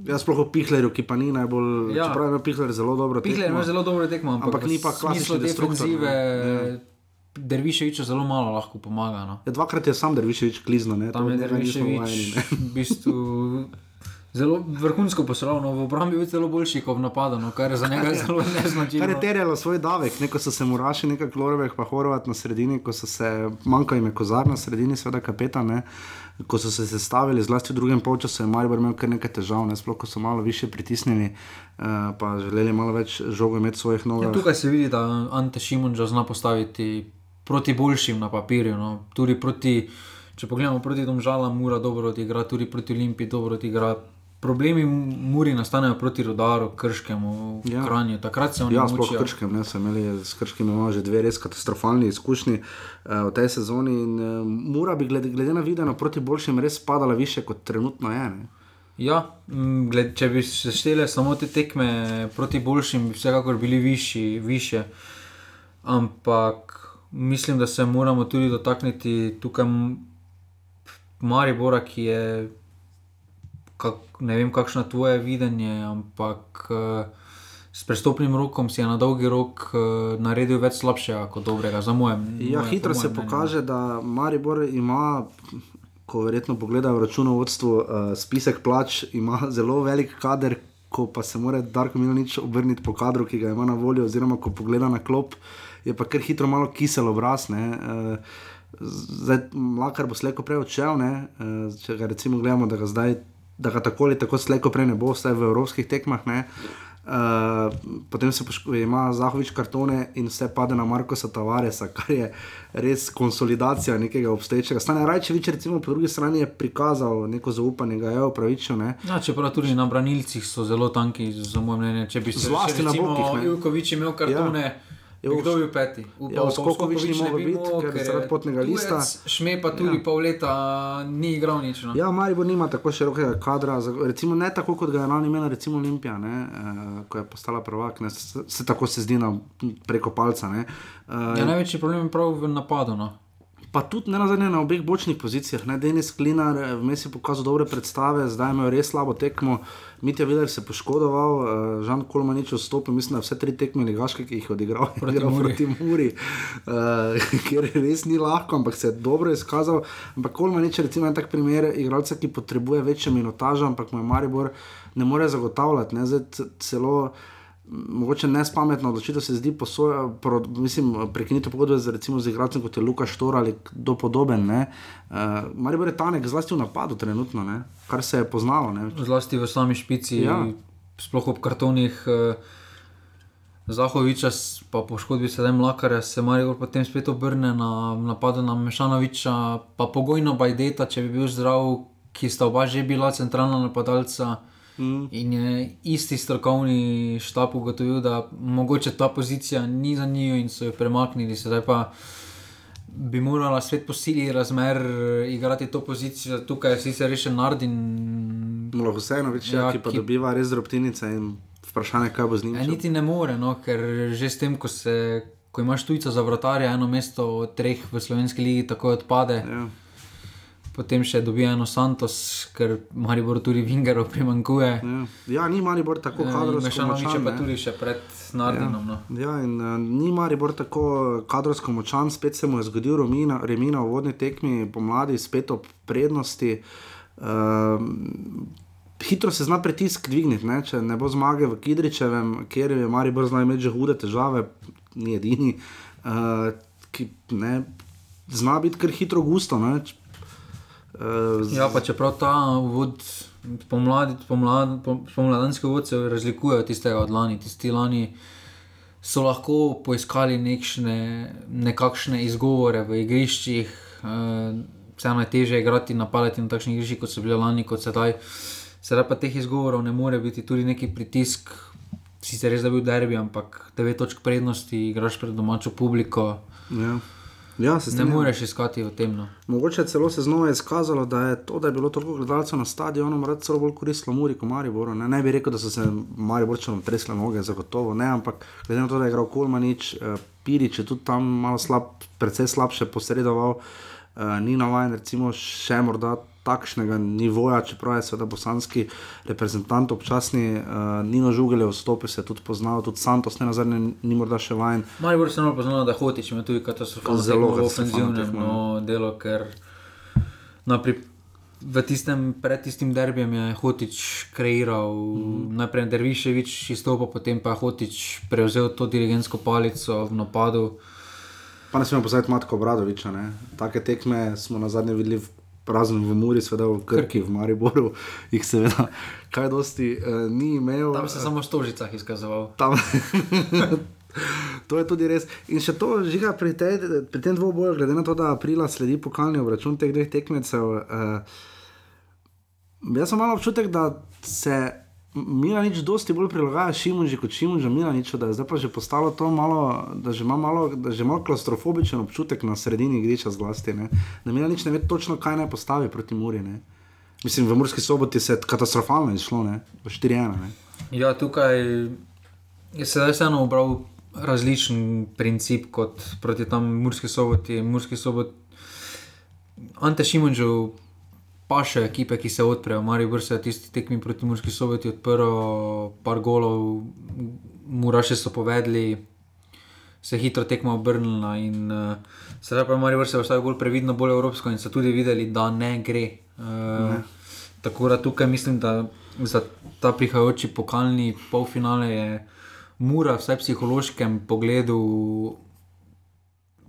Jaz sploh o Pihlerju, ki pa ni najbolj. Ja. Ja. Čeprav ima Pihler zelo dobro. Pihler ima zelo dobro tekmo, ampak, Ampak ni pa destruktor, defenzive. ne. Ja. Derviševiču zelo malo lahko pomaga. No. Ja, dvakrat je sam Derviševič klizno, ne? Tam je Derviševič v bistvu zelo vrhunsko poslovil, no, v obrambi je bil celo boljši kot v napadu, no, kar je za njega zelo Kar je neznačilno. terjalo svoj davek, neko so se muraši, nekaj kloroveh, pa horovat na sredini, ko so se, manjka jim je kozar na sredini, seveda kapetan, ne? ko so se sestavili, zlasti v drugem polčasu je Maribor imel kar nekaj težav, ne? sploh ko so malo više pritisnili, uh, pa želeli malo več žogo imeti v svojih nogah. Ja, tukaj se vidi, da Ante Šimunča zna postaviti proti boljšim na papirju. No. Tudi proti, če pogledamo proti Domžalam, Mura dobro odigra, tudi proti Olimpiji dobro odigra. Problemi Muri nastanejo proti Rodaru, Krškemu, Ja. Kranju. Takrat se oni Ja, sploh. Krškem, ne, so imeli s Krškim imamo že dve res katastrofalni izkušnji uh, v tej sezoni. In, uh, Mura bi glede, glede na videno proti boljšim res padala više, kot trenutno je. Ne. Ja, gled, če bi se štele samo te tekme proti boljšim, bi vsekakor bili višji, više. Ampak mislim, da se moramo tudi dotakniti tukaj Maribora, ki je, kak, ne vem, kakšno je tvoje videnje, ampak eh, s prestopnim rokom si je na dolgi rok eh, naredil več slabšega kot dobrega, za mojem. Ja, moje- hitro po se mojem mnenju. pokaže, da Maribor ima, ko verjetno pogledajo v računovodstvu, uh, spisek plač, ima zelo velik kader. Ko pa se mora Darko Milanič obrniti po kadru, ki ga ima na voljo, oziroma ko pogleda na klop, je pa kar hitro malo kisel obraz. ne. Eh, Zdaj, Mlakar bo slejko prej odšel, ne? Eh, če ga recimo gledamo, da ga zdaj, da ga tako ali tako slejko prej ne bo, vsaj v evropskih tekmah. Ne? Uh, potem se ima Zahovič kartone in vse pade na Markoša Tavaresa, kar je res konsolidacija nekega obstoječega stanja. Rajčevič, recimo, po drugi strani je prikazal neko zaupanje, ga je upravičil. Ne? Ja, čeprav tudi na branilcih so zelo tanki, za moje mnenje. Če bi se Zlasti na bokih, ne. Ilkovič imel kartone, ja. Ja, kdo bi bil peti? Ja, Skokovič ni mogel biti, ker je zaradi potnega lista. Šme pa tudi ja. pol leta ni igral nič. No. Ja, Maribor nima tako širokega kadra, recimo ne tako kot ga je lani imela recimo Olimpija, ne, uh, ko je postala prvak, ne, se, se tako se zdi na, preko palca. Ne. Uh, Ja, največji problem je prav v napadu. No. Pa tudi ne nazadnje na obeh bočnih pozicijah. Ne? Denis Klinar eh, vmes je pokazal dobre predstave, zdaj imajo res slabo tekmo. Mitja Videl se je poškodoval, uh, Žan Kolmanič vstopil, mislim, da vse tri tekme ligaške, ki jih je odigral Proti igral Muri. proti Muri, uh, kjer res ni lahko, ampak se je dobro izkazal. Ampak Kolmanič je recimo en tak primer igralca, ki potrebuje večjo minutažo, ampak mu je Maribor ne more zagotavljati. Ne? Zdaj celo Mogoče nespametna odločitev se zdi, posoja, pro, mislim, prekinitev pogodbe z, recimo, z igralcem kot je Luka Štor ali kdo podoben. Uh, Maribor je tanek, zlasti v napadu, trenutno, ne? kar se je poznalo. Ne? Zlasti v sami špici, Ja. sploh ob kartonih. eh, Zahoviča, pa poškodbi sedaj Mlakarja, se Marijo potem spet obrne na napad na Mešanoviča, pa pogojno Bajdeta, če bi bil zdrav, ki sta oba že bila centralna napadalca. Mm. In je isti strokovni štab ugotovil, da mogoče ta pozicija ni za njiju in so jo premaknili, sedaj pa bi morala svet po sili razmer igrati to pozicijo. Tukaj je sicer rešen Nardin, Molo Husejnovič, ja, Ja, ki pa ki- dobiva res drobtinice in vprašanje, kaj bo z njim. Ja, niti ne more, no, ker že s tem, ko, se, ko imaš tujca za vratarja, eno mesto od treh v slovenski ligi tako odpade. Ja. Potem še dobijo eno Santos, ker Maribor tudi Vingerov primankuje. Ja. ja, ni Maribor tako Eh, kadrovsko Mešanović je močan. pa tudi še pred Nardinom. No. Ja, in uh, ni Maribor tako kadrovsko močan, spet se mu je zgodil Romina, Remina v vodni tekmi, pomladi spet ob prednosti. Uh, hitro se zna pritisk dvigniti, ne? če ne bo zmage v Kidričevem, kjer je Maribor znal imeti že hude težave, ni edini, uh, ki ne, zna biti kar hitro gusto. Ne? Uh, Ja, pa čeprav ta vod, pomladi, pomlad, pom- pomladanski vod se razlikuje od tistega od lani. Tisti lani so lahko poiskali nekšne, nekakšne izgovore v igriščih, uh, vseeno je teže igrati in napadati na takšnih igriščih, kot so bile lani, kot sedaj. Sedaj pa teh izgovorov ne more biti, tudi neki pritisk. Sicer res da je bil derbi, ampak 9 točk prednosti, igraš pred domačo publiko. ja. Ja, se Ne strinjam. moreš iskati v tem. No. Mogoče celo se znova izkazalo, da je to, da je bilo toliko gledalcev na stadionu, morda celo bolj koristilo Muri kot Mariboru. Ne? ne bi rekel, da so se Mariborčanom tresle noge, zagotovo ne, ampak glede na to, da je igral Kolmanič, eh, Pirič je tudi tam malo slab, precej slabše posredoval, eh, ni navaden recimo še morda takšnega nivoja, čeprav je seveda bosanski reprezentant občasni, uh, Nino Žugel je vstopil, se je tudi poznal, tudi Santos ne nazadnje ni morda še vajen. Maribor se je poznalo, da hotič ima tudi katastrofalno Zelo ofenzivnem tekmo, no, delu, ker no, pri, v tistem, pred tistim derbijem je hotič kreiral, mm. najprej Derviševič izstopil, potem pa je hotič prevzel to dirigentsko palico v napadu. Pa ne smemo pozvati Matka Obradoviča. Ne? Take tekme smo na zadnje videli v, razen v Muri, seveda v Krki, v Mariboru, jih seveda kaj dosti uh, ni imel. Tam se je samo v stožicah izkazoval. Tam. to je tudi res. In še to žiga pri, tej, pri tem dvoboju, glede na to, da aprila sledi pokalni obračun teh dveh tekmecev. Uh, jaz sem malo občutek, da se Milanič dosti bolj prilagaja Šimunži kot Šimunža Milaniču, da je zdaj pa že postalo to malo, da že ima malo, da že ima klaustrofobičen občutek na sredini igrišča zlasti. Ne? Da Milanič ne ve točno, kaj naj postavi proti Muri. Ne? Mislim, v Murski soboti se je katastrofalno izšlo, ne? v 4-1. ne. Ja, tukaj je sedaj vseeno obral različen princip kot proti tam Murski soboti. Murski sobot, Ante Šimunžu, pa še ekipe, ki se odprejo. Maribor se je tisti tekmi proti Murski soboti odprl, par golov, Muraše so povedali. Se je hitro tekmo obrnila, in uh, sedaj pa je Maribor se postavil bolj previdno, bolj evropsko, in so tudi videli, da ne gre. Uh, tako da tukaj mislim, da za ta prihajajoči pokalni polfinale je Mura, vsaj v psihološkem pogledu,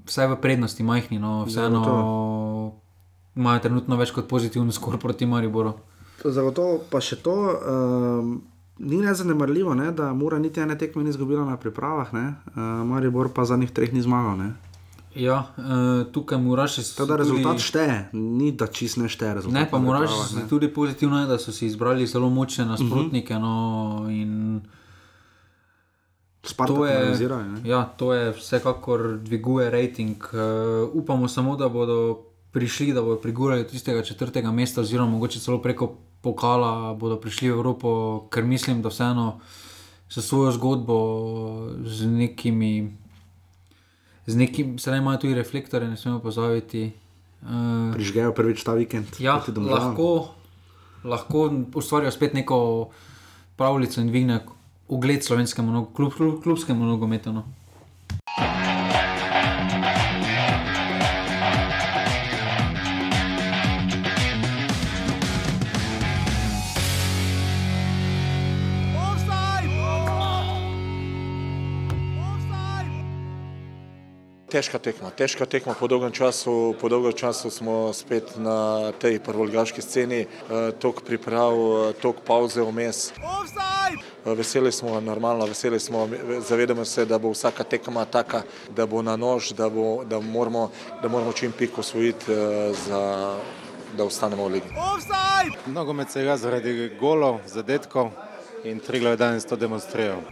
vsaj v prednosti, majhni, no, vseeno imajo trenutno več kot pozitiven skor proti Mariboru. Zagotovo pa še to. Um, Ni nezanemarljivo, ne, da Mura niti ene tekme ni izgubila na pripravah, uh, Maribor pa zadnjih treh ni zmagal. Ne. Ja, uh, tukaj moraš še Tako da rezultat šteje, ni da čist ne šteje. rezultat Ne, pa moraš ne. tudi pozitivno, je, da so si izbrali zelo močne nasprotnike. Uh -huh. no, in Spartak to je, ne. ja, to je vsekakor dviguje rating. Uh, upamo samo, da bodo prišli, da bodo prigurali do tistega četrtega mesta, oziroma mogoče celo preko pokala bodo prišli v Evropo, ker mislim, da vseeno s svojo zgodbo, z nekimi, z nekim, sedaj imajo tudi reflektorje, ne smemo pozaviti. Uh, Prižgejo prvič ta vikend. Ja, proti Domžalam. lahko, lahko ustvarijo spet neko pravljico in dvigne ugled slovenskemu, klub, klub, klubskemu nogometu. No. Težka tekma, težka tekma po dolgem času, po dolgem času smo spet na tej prvoligaški sceni, eh, tok priprav, eh, tok pauze vmes. Eh, Veseli smo, normalno, veseli smo, zavedamo se, da bo vsaka tekma taka, da bo na nož, da, bo, da, moramo, da moramo čim pik osvojiti, za, da ostanemo v ligi. Nogomet se igra zaradi golov, zadetkov in Triglav je danes to demonstriral.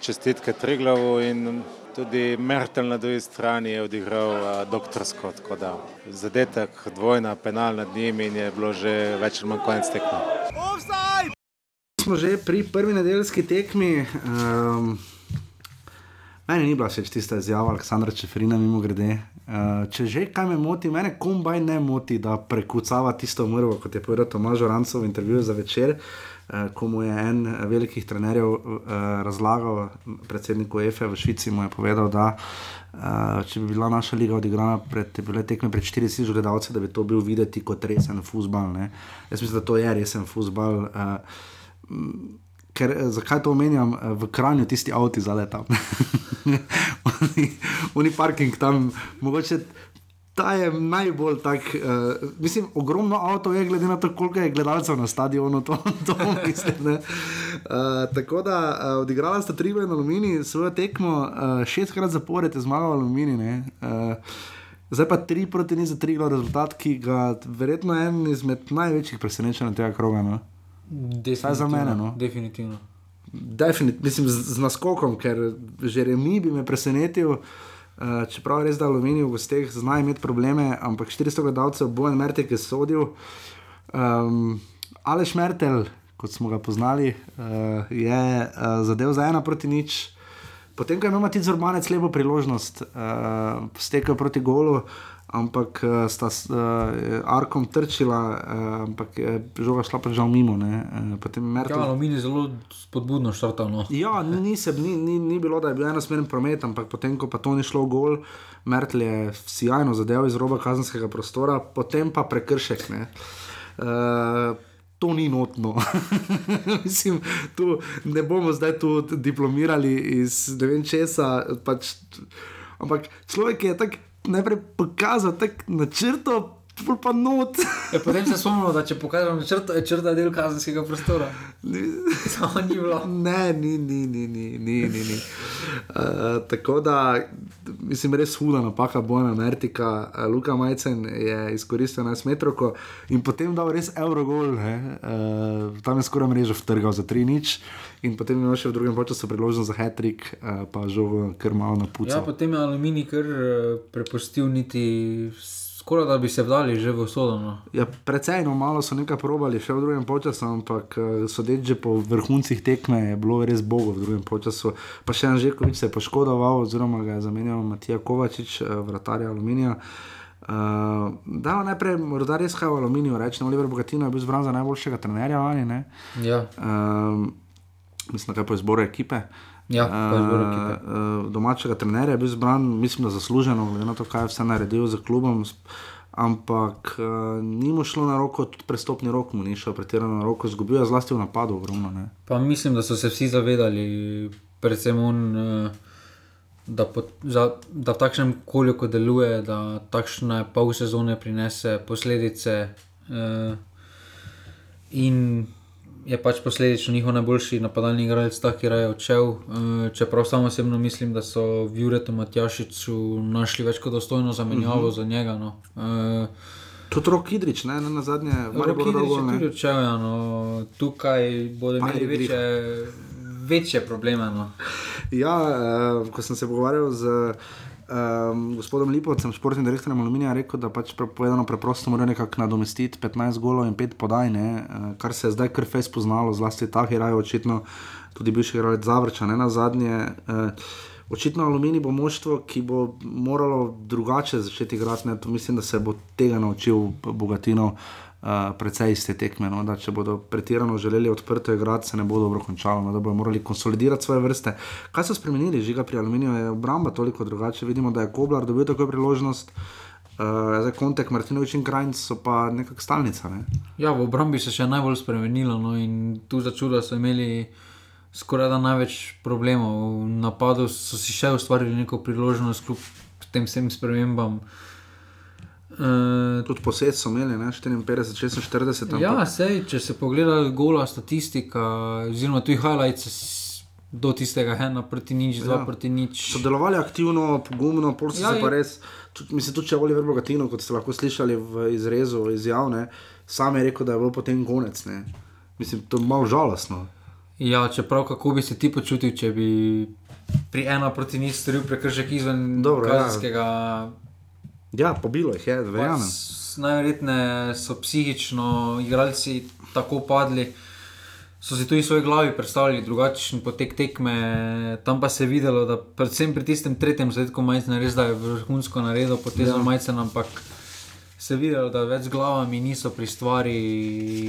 Čestitke Triglavu in tudi Mertel na drugi strani je odigral a, doktorsko, tako da zadetek, dvojna, penal nad njim in je bilo že več ali manj konec tekme. Smo že pri prvi nedeljski tekmi. Um, Meni ni bila všeč tista izjava Aleksandra Čefrina, mimo grede. Uh, če že kaj me moti, mene kombaj ne moti, da prekucava tisto mrvo, kot je povedal Tomaž Rancov v intervjuju za večer, uh, ko mu je en velikih trenerjev uh, razlagal, predsedniku EFE v Švici mu je povedal, da če bi bila naša liga odigrana pred, bile tekme pred 40 gledalci, da bi to bil videti kot resen futbal. Jaz mislim, da to je resen futbal. Ker, eh, zakaj to omenjam, eh, v Kranju tisti avti zaletam. oni, oni parking tam, mogoče. Ta je najbolj tak, uh, mislim, ogromno avto je, glede na to, koliko je gledalcev na stadionu, to, to mislim. Uh, tako da uh, odigrala sta tri in alumini, svojo tekmo, uh, šestkrat zapored je zmagal alumini. Uh, zdaj pa tri proti ni za tri, rezultat, ki ga verjetno je en izmed največjih presenečenj tega kroga. No? Vsaj za mene. No. Definitivno. Definitivno, mislim, z, z naskokom, ker že remi bi me presenetil. Uh, čeprav res, da aluminij v gosteh zna imeti probleme, ampak 400 gledalcev bo en Mertel, ki je sodil. Um, Aleš Mertel, kot smo ga poznali, uh, je uh, zadev za ena proti nič. Potem, ko ima Matic Urbanec lepo priložnost, uh, stekel proti golu, uh, ampak uh, sta s uh, Arkom trčila, uh, ampak je žoga šla pa žal mimo. Uh, Mertel... Ja, Aluminij je zelo spodbudno štartal. No. Ja, ni, ni, ni, ni, ni bilo, da je bil enosmeren promet, ampak potem, ko pa to ni šlo gol, Mertel je sjajno zadeval iz roba kazenskega prostora, potem pa prekršek. Ne. Uh, To ni notno. Mislim, ne bomo zdaj tu diplomirali iz ne vem česa. Pač, ampak človek je tako najprej pokazal tak načrto, pa not. E, potem se spomnimo, da če pokažemo načrto, je črta del kazenskega prostora. Samo ni bilo. Ne, ni, ni, ni, ni, ni. ni, ni. Uh, tako da, mislim, res huda napaka Bojana Mertika, uh, Luka Majcen je izkoristil 11 metrov in potem dal res Eurogol, uh, tam je skoraj mrežo vtrgal za 3 nič. In potem je še v drugem času priložnost za Hetrik, uh, pa že v kar malo na putu. Ja, potem je Aluminij kar uh, prepustil niti. Skoraj da bi se vdali že v sodobno. Ja, precej no, malo so nekaj probali, še v drugem času, ampak sodeč že po vrhuncih tekme je bilo res bogo v drugem času. Pa še en Žekovič se je poškodoval, oziroma ga je zamenjal Matija Kovačič, vratarja Aluminija. Uh, da, najprej morda res kaj v Aluminiju rečemo, Oliver Bogatino je bil zbran za najboljšega trenerja. Ali, ja. uh, mislim, da je po izboru ekipe. Ja, ekipe. Uh, domačega trenerja je bil zbran, mislim, da zasluženo, glede na to, kaj je vse naredil za klubom. Ampak uh, ni mu šlo na roko, tudi prestopni rok mu ni šel pretirano na roko, izgubil je zlasti v napadu. Ogromno, mislim, da so se vsi zavedali, predvsem on, uh, da, pot, za, da v takšnem okolju, ko deluje, da takšne pol sezone prinese posledice. Uh, in je pač posledično njihov najboljši napadalni igralec, ta, ki je odšel. Eh, čeprav samo osebno mislim, da so v Juretu Matjašiču našli več kot dostojno zamenjavo uh mhm. -huh. za njega. No. Uh, Tudi rok Idrič, ne na zadnje, ali pa tudi odšel. Ja, no. Tukaj bodo imeli večje, večje probleme. No. Ja, uh, ko sem se pogovarjal z. Um, gospodom Lipovcem, športnim direktorjem Aluminija, rekel, da pač povedano preprosto mora nekako nadomestiti 15 golov in 5 podaj, ne, kar se je zdaj kar fez poznalo, zlasti ta heraj, očitno tudi bivši heroj Zavrča, ne na zadnje. Uh, Očitno Aluminij bo moštvo, ki bo moralo drugače začeti igrati. Mislim, da se bo tega naučil Bogatino. Uh, precej iz te tekme. No, če bodo pretirano želeli odprto igrati, se ne bo dobro končalo, no, da bodo morali konsolidirati svoje vrste. Kaj so spremenili, žiga pri Aluminiju, je obramba toliko drugače. Vidimo, da je Koblar dobil tako priložnost. Uh, zdaj, kontek Martinovič in Krajnc so pa nekakšna stalnica. Ne? Ja, v obrambi se je še najbolj spremenilo no, in tu za čudo so imeli skoraj da največ problemov. V napadu so si še ustvarili neko priložnost, kljub tem vsem spremembam. Uh, Uh, tudi posed so imeli, ne? 54, 46. Ja, sej, če se pogleda gola statistika, oziroma tudi highlights do tistega ena proti nič, dva ja. proti nič. Sodelovali aktivno, pogumno, polsi ja, se pa res. Tudi, mislim, tudi če voli Verbogatino, kot ste lahko slišali v izrezu izjavne, sam je rekel, da je bilo potem konec. Ne? Mislim, to je malo žalostno. Ja, čeprav kako bi se ti počutil, če bi pri ena proti nič storil prekršek izven Dobro, ja. kazenskega. Ja. Ja, pobilo jih je, verjamem. Najverjetneje so psihično igralci tako padli. so si tudi v svoji glavi predstavljali drugačen potek tekme, tam pa se je videlo, da predvsem pri tistem tretjem zadetku majcena res da je vrhunsko naredil potezo ja. majcena, ampak se je videlo, da več z glavami niso pri stvari.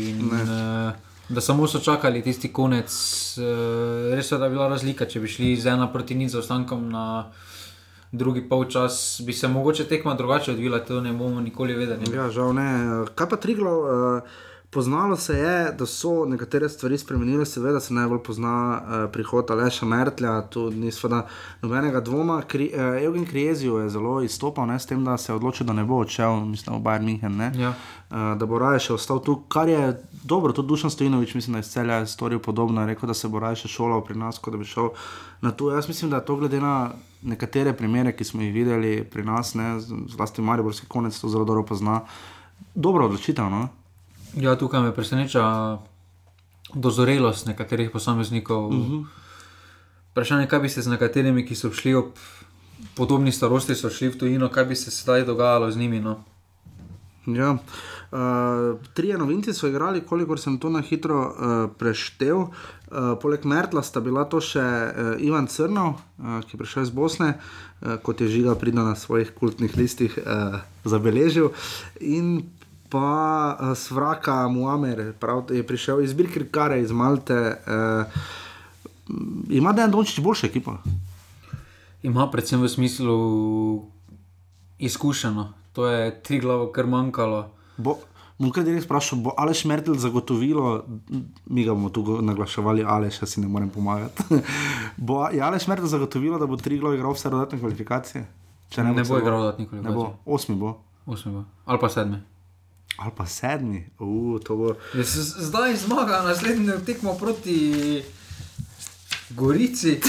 In, uh, da samo so čakali tisti konec. Uh, res je, da je bila razlika, če bi šli z ena proti nič za ostankom na drugi polčas, bi se mogoče tekma drugače odvila, to ne bomo nikoli vedeli. Ja, žal ne. Kaj pa Triglo? Uh... Poznalo se je, da so nekatere stvari spremenile, seveda se najbolj pozna uh, prihod Aleša Mertlja, tu ni seveda nobenega dvoma. Kri, uh, Evgen Krijezijo je zelo izstopal ne, s tem, da se je odločil, da ne bo odšel, mislim, v Bayern München, ja. uh, da bo raje še ostal tu, kar je dobro, tudi Dušan Stojinovič, mislim, da je celja storil podobno, rekel, da se bo raje še šolal pri nas, kot da bi šel na to. Jaz mislim, da je to glede na nekatere primere, ki smo jih videli pri nas, ne, zlasti Mariborski konec to zelo dobro pozna. Dobro odločitev, no? Ja, tukaj me preseneča dozorelost nekaterih posameznikov. Uh Mhm. -huh. Vprašanje je, kaj bi se z nekaterimi, ki so šli ob podobni starosti, so šli v tujino, kaj bi se sedaj dogajalo z njimi. No? Ja. Uh, trije novinci so igrali, kolikor sem to na hitro uh, preštel. Uh, poleg Mertla sta bila to še uh, Ivan Crnov, uh, ki je prišel iz Bosne, uh, kot je žiga pridno na svojih kultnih listih uh, zabeležil. In pa uh, Svraka Muamer, prav, je prišel iz Birkirkare, iz Malte. Uh, ima Dejan Dončić boljšo ekipo? Ima predvsem v smislu izkušeno. To je tri glavo, kar manjkalo. Bo, bom kar direkt vprašal, bo Aleš Mertel zagotovilo, mi ga bomo tu naglaševali, Aleš, jaz si ne morem pomagati. bo je Aleš Mertel zagotovilo, da bo tri glavo igral vse dodatne kvalifikacije? Če ne, ne bo, bo igral dodatne kvalifikacije. Ne bo, osmi bo. Osmi bo. Ali pa sedmi. Ali pa sedmi, uh, to bo. Zdaj zmaga, naslednji tekmo proti Gorici,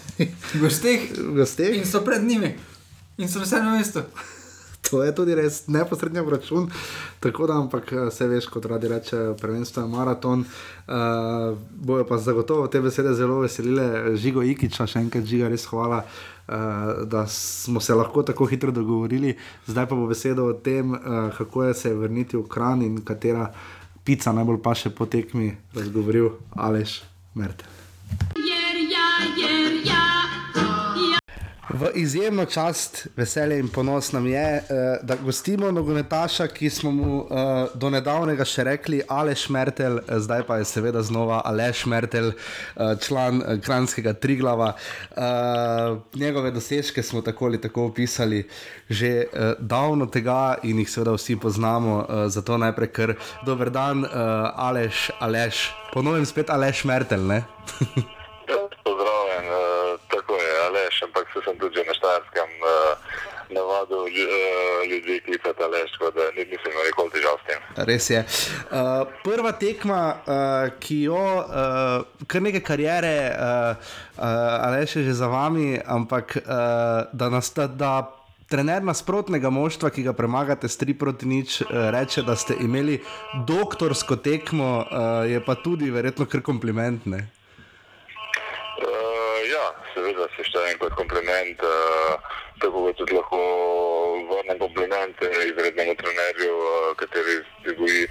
gosteh. gosteh. In so pred njimi, in so na sedmem mestu. To je tudi res neposrednji račun, tako da, ampak vse veš, kot radi reče, prvenstvo je maraton. Uh, bojo pa zagotovo te besede zelo veselile, žigo Ikiča, še enkrat žiga, res hvala. Uh, da smo se lahko tako hitro dogovorili, zdaj pa bo beseda o tem, uh, kako je se vrniti v kran in katera pica najbolj pa še po tekmi, razgovoril Aleš Merte. Jer, ja, jer, ja. V izjemno čast, veselje in ponos nam je, uh, da gostimo nogometaša, ki smo mu uh, do nedavnega še rekli Aleš Mertel, zdaj pa je seveda znova Aleš Mertel, uh, član uh, Kranskega Triglava. Uh, njegove dosežke smo tako ali tako opisali že uh, davno tega in jih seveda vsi poznamo, uh, zato najprej kar dober dan, uh, Aleš, Aleš, ponovim spet Aleš Mertel. Pozdravljen, uh, tako je, Aleš, ampak se sem tudi na Štajerskem uh, uh, ljudi, ki so ta leš, tako da nisem imel nikoli težav s tem. Res je. Uh, prva tekma, uh, ki jo uh, kar nekaj karijere, uh, uh, ali še že za vami, ampak uh, da nas ta. Da Trener nasprotnega moštva, ki ga premagate s 3 proti nič, reče, da ste imeli doktorsko tekmo, je pa tudi verjetno kar komplimentne. Seveda se štejem kot kompliment, uh, tako kot tudi lahko vrnem komplimente izrednemu trenerju, uh, kateri zgoji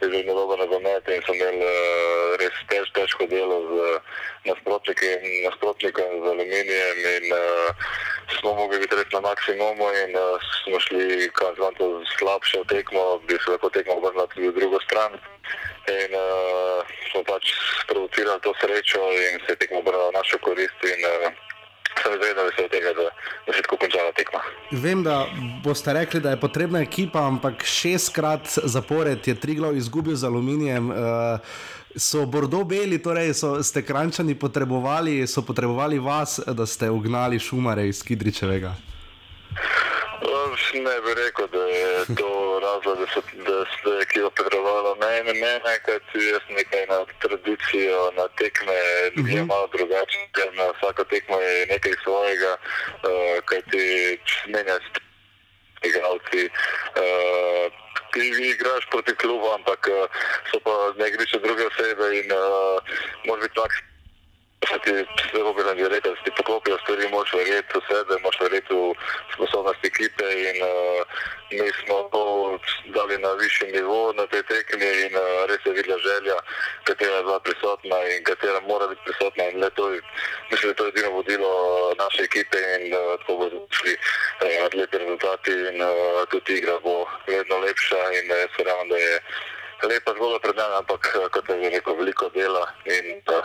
izredno dobro nogomet in so imeli uh, res tež, težko delo z nasprotnikom, z aluminijem in uh, smo mogli biti res na maksimumu in uh, smo šli, kaj znam to slabše tekmo, bi se lahko tekmo obrnila tudi v drugo stran. In uh, smo pač sprovocirali to srečo in se je tekmo obrnila našo korist. In, uh, Sem izredno vesel tega, da, da se je tako končala tekma. Vem, da boste rekli, da je potrebna ekipa, ampak šestkrat zapored je Triglav izgubil z aluminijem. Uh, so Bordo beli, torej so, ste krančani potrebovali, so potrebovali vas, da ste ugnali šumare iz Kidričevega. Ne bi rekel, da je to razlog, da, so, da ste ekipa potrebovala mene, mene, kajti jaz nekaj na tradicijo, na tekme uh -huh. je malo drugačen, ker na vsako tekmo je nekaj svojega, uh, kajti menjaš igralci. Uh, Ti igraš proti klubu, ampak so pa ne igriš druge osebe in uh, moraš biti tak, da ti zelo bi rekel, da si ti poklopijo stvari, moš verjeti v sebe, moš verjeti v sposobnost ekipe in uh, mi smo to dali na višji nivo na tej tekmi in uh, res je videla želja, katera je bila prisotna in katera mora biti prisotna in to je, mislim, da je to edino vodilo naše ekipe in uh, tako bodo šli uh, lepi rezultati in uh, tudi igra bo vedno lepša in uh, verjamem, da je lepa zgodba pred nami, ampak kot je rekel, veliko dela in, uh,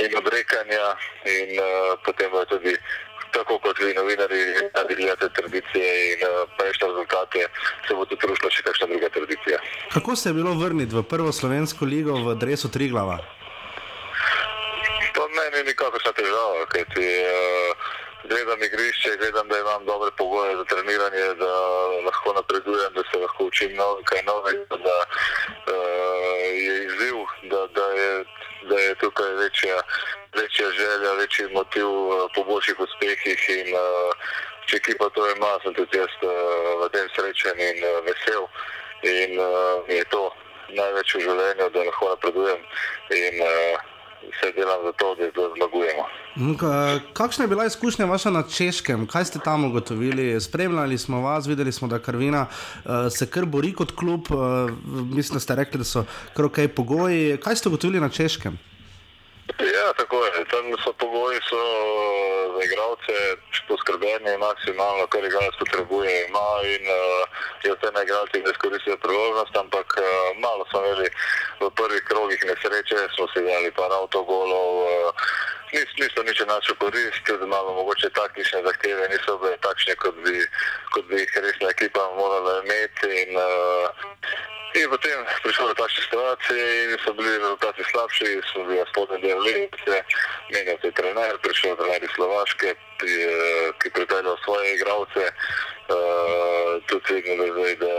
in odrekanja in uh, potem bo tudi. Tako kot vi, novinari, nadaljujete tradicije in uh, prejšnje rezultate, se bo tudi rušila še kakšna druga tradicija. Kako se je bilo vrniti v prvo slovensko ligo v Dresu Triglava? To meni ni nikakršna težava, kajti uh, gledam igrišče, gledam, da imam dobre pogoje za treniranje, da lahko napredujem, da se lahko učim nov, kaj novega, da uh, je izziv, da, da, je, da je tukaj večja, večja želja, večji motiv uh, po boljših uspehih in uh, če ekipa to ima, sem tudi jaz uh, v tem srečen in uh, vesel in uh, je to največ v življenju, da lahko napredujem. In, uh, vse delam za to, da, da zmagujemo. Kakšna je bila izkušnja vaša na češkem? Kaj ste tam ugotovili? Spremljali smo vas, videli smo, da Karvina uh, se kar bori kot klub. Uh, mislim, da ste rekli, da so kar ok pogoji. Kaj ste ugotovili na češkem? Ja, tako je. Tam so pogoji so za igralce poskrbljeni maksimalno, kar igralec potrebuje. Ima in uh, je vse na igralcih, da izkoristijo priložnost, ampak uh, malo smo imeli v prvih krogih nesreče, smo se dali par avtogolov. Uh, nis, niso nič našo korist, tudi malo mogoče taktične zahteve niso bile takšne, kot bi, kot bi jih resna ekipa morala imeti. In, uh, In potem prišlo do takšne situacije in so bili rezultati slabši, so bili spodnji del lesice, menjal se je trener, prišel je trener iz Slovaške, ki je pripeljal svoje igralce. Uh, tudi vidno, da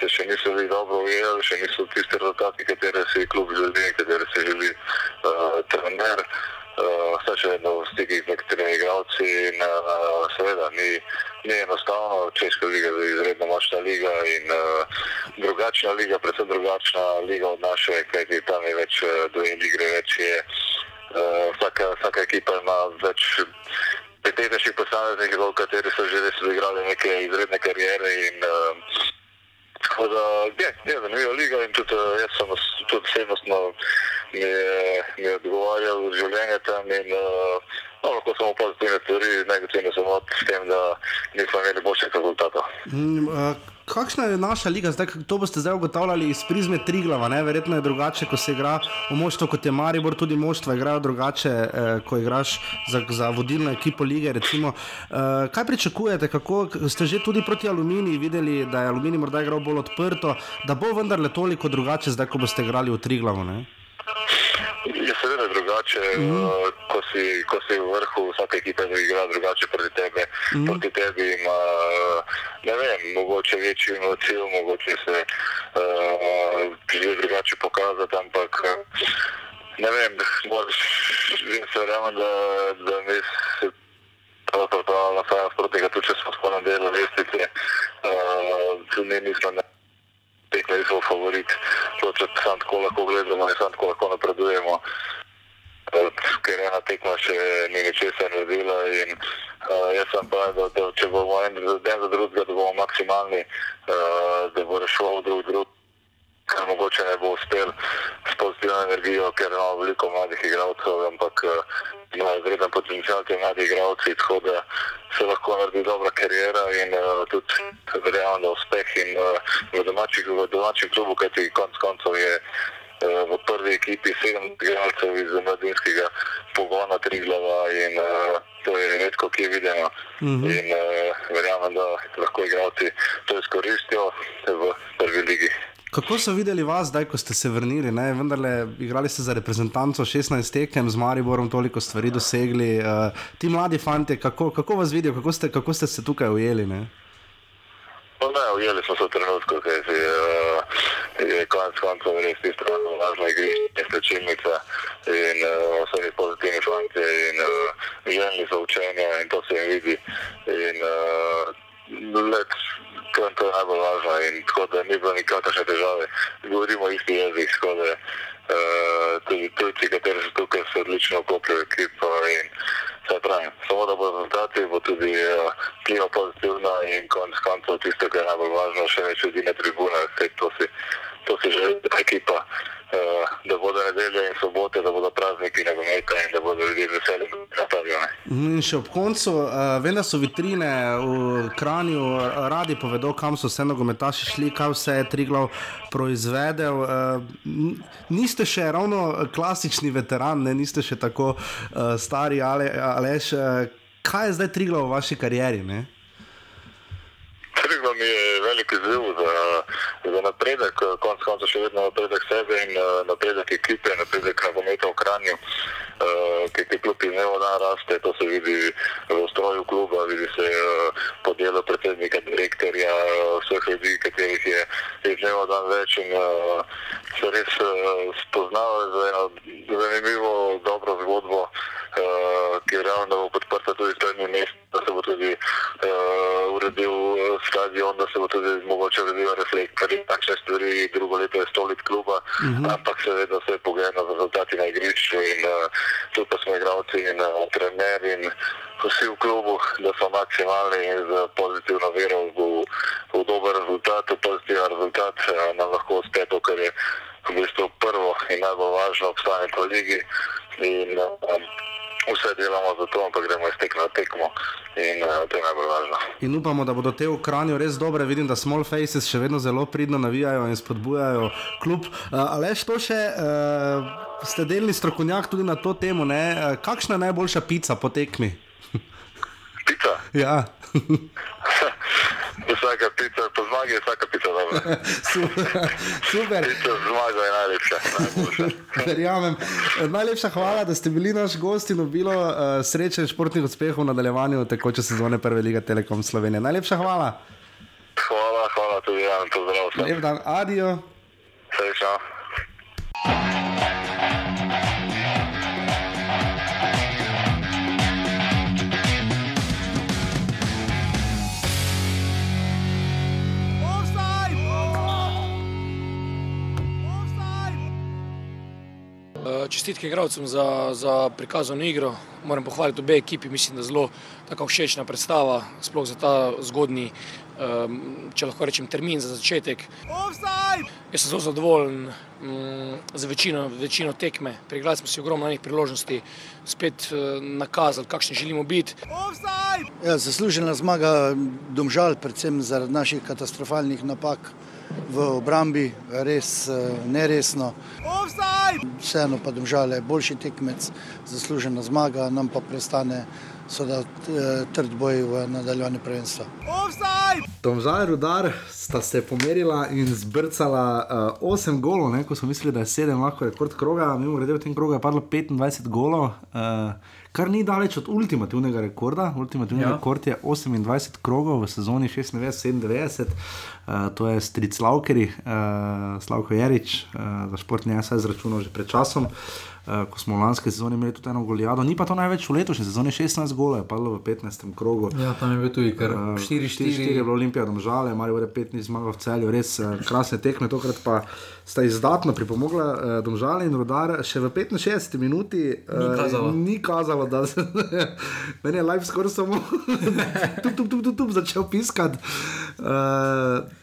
se še niso bili dobro ujeli, še niso tisti rezultati, katere si klub želi, katere si želi uh, trener. Vse še vedno v stikih z nekaterimi igralci in uh, seveda ni, ni enostavno, Česka liga je izredno močna liga in uh, drugačna liga, predvsem drugačna liga od naše, kajti tam je več uh, dvojnih igre, več je. Uh, vsaka, vsaka ekipa ima več petetnejših posameznikov, kateri so že res odigrali neke izredne karijere in uh, tako da je, je zanimiva liga in tudi uh, jaz sem tudi osebnostno mi je, mi je odgovarjal življenje tam in uh, no, lahko samo pozitivne stvari, negativne samo s tem, da nismo imeli boljših rezultatov. Mm, uh, kakšna je naša liga, zdaj, to boste zdaj ugotavljali iz prizme Triglava, ne? verjetno je drugače, ko se igra v moštvo kot je Maribor, tudi moštva igrajo drugače, eh, ko igraš za, za vodilno ekipo lige. Recimo, eh, kaj pričakujete, kako ste že tudi proti Aluminiji videli, da je Aluminij morda igral bolj odprto, da bo vendarle toliko drugače, zdaj ko boste igrali v Triglavu? Ne? Je seveda drugače, mm. uh, ko, si, ko si v vrhu, vsake ekipe igra drugače proti tebi. Mm. Proti tebi ima, ne vem, mogoče večji cilj, mogoče se uh, želi drugače pokazati, ampak ne vem, moraš, jaz verjamem, da, da mi se prav pripravljamo na sajam proti tega, tudi če smo spolno delo lestice, uh, tudi nismo ne tekme niso favorit, to če samo tako lahko gledamo in samo tako lahko napredujemo. Ker ena tekma še ni ničesar naredila in uh, jaz sem pa, da, da če bomo en dan za drugega, da bomo maksimalni, uh, da bo rešil drug drug, kar mogoče ne bo uspel s pozitivno energijo, ker imamo veliko mladih igralcev, ampak uh, imajo vreden potencial ti mladi igralci, tako da se lahko naredi dobra karijera in uh, tudi verjamem, da uspeh in uh, v, domačih, v domačem klubu, kajti konc koncev je uh, v prvi ekipi sedem igralcev iz mladinskega pogona Triglava in uh, to je redko, ki je videno. Mm -hmm. In uh, verjamem, da lahko igralci to izkoristijo v prvi ligi. Kako so videli vas, zdaj, ko ste se vrnili? Vendarle, igrali ste za reprezentanco 16 tekem, z Mariborom toliko stvari dosegli. Uh, ti mladi fanti, kako, kako vas vidijo, kako ste, kako ste se tukaj ujeli? Ne? No, ne, ujeli smo se v trenutku, ki je, uh, konec koncev res tisto, kar važno, igrišče, slčilnica in uh, vse je pozitivni fanti in uh, želni za učenje in to se jim vidi. In, uh, to, to je najbolj važno in tako da ni bilo nikakršne težave. Govorimo isti jezik, tako da uh, tudi tujci, kateri so tukaj, so odlično v ekipo in vsa pravim, samo da bo rezultati, bo tudi uh, klima pozitivna in konec koncev tisto, kar je najbolj važno, še več ljudi na tribunah, ker to si, to si želi ekipa. Uh, da bodo nedelje in sobote, da bodo prazniki nogometa in da bodo ljudje veseli na stadione. In še ob koncu, uh, vem, da so vitrine v Kranju radi povedo, kam so vse nogometaši šli, kaj vse je Triglav proizvedel. Uh, niste še ravno klasični veteran, ne? niste še tako uh, stari, ali alež. Uh, kaj je zdaj Triglav v vaši karieri? Ne? Triglav mi je velik izziv za, za napredek, konec koncev še vedno napredek sebe in uh, napredek ekipe, napredek nogometa v Kranju, uh, ki ti klub iz dneva dan raste, to se vidi v stroju kluba, vidi se uh, po delu predsednika, direktorja, vseh ljudi, katerih je iz dneva dan več in se res spoznavajo za eno zanimivo, dobro zgodbo. Ki je realno, da bo podprta tudi srednji mest, da se bo tudi uredil stadion, da se bo tudi mogoče uredil reflektor in takšne stvari. Drugo leto je stolit kluba, uh -huh. ampak seveda vse je pogledano z rezultati na igrišču in uh, tu pa smo igravci in uh, trener in vsi v klubu, da so maksimalni in z pozitivno vero v, v dober rezultat, v pozitiven rezultat uh, nam lahko uspe to, kar je v bistvu prvo in najbolj važno obstane po ligi. In, uh, vse delamo za to, ampak gremo iz tekme na tekmo in uh, to je najbolj važno. In upamo, da bodo te v Kranju res dobre. Vidim, da Small Faces še vedno zelo pridno navijajo in spodbujajo klub. Uh, Ale što še, uh, ste delni strokovnjak tudi na to temo, ne? Kakšna je najboljša pica po tekmi? Pica? ja. Vsaka pica, po zmagi je vsaka pica dobra. Super. Pica zmaga je najlepša. Verjamem. Najlepša hvala, da ste bili naš gost in obilo uh, sreče in športnih uspehov v nadaljevanju tekoče sezone Prve lige Telekom Slovenije. Najlepša hvala. Hvala, hvala tudi vam, pozdrav vsem. Lep dan, adijo. Srečno. Čestitke igralcem za, za prikazano igro. Moram pohvaliti obe ekipi, mislim, da je zelo tako všečna predstava, sploh za ta zgodni, če lahko rečem, termin za začetek. Offside! Jaz sem zelo zadovoljen um, z večino, večino tekme. Prigrali smo si ogromno enih priložnosti, spet uh, nakazali, kakšni želimo biti. Ja, zaslužena zmaga domžal, predvsem zaradi naših katastrofalnih napak v obrambi, res neresno. Vseeno pa domžale boljši tekmec, zaslužena zmaga, nam pa prestane soda trd boj v nadaljevanju prvenstva. Domžal Rudar sta se pomerila in zbrcala 8 uh, golov, ne? ko smo mislili, da je 7 lahko rekord kroga, mimo grede v tem krogu je padlo 25 golov. Uh, Kar ni daleč od ultimativnega rekorda. Ultimativni ja. rekord je 28 krogov v sezoni 96-97, uh, to je stric Slavkeri, uh, Slavko Jarič, uh, za športni jaz izračunal že pred časom. Uh, ko smo v lanski sezoni imeli tudi eno goljado, ni pa to največ v letošnji sezoni, 16 golov je padlo v 15. krogu. Ja, tam je bil tudi kar 4-4. Uh, 4-4 je bilo Olimpija, domžale, Marijo je 15 zmagal v celju, res uh, krasne tekme, tokrat pa sta izdatno pripomogla uh, domžale in rodar še v 65 minuti. Uh, Ni kazalo. Ni kazalo, da se meni je live skoraj samo tup, tup, tup, tup, tup, začel piskati. Uh,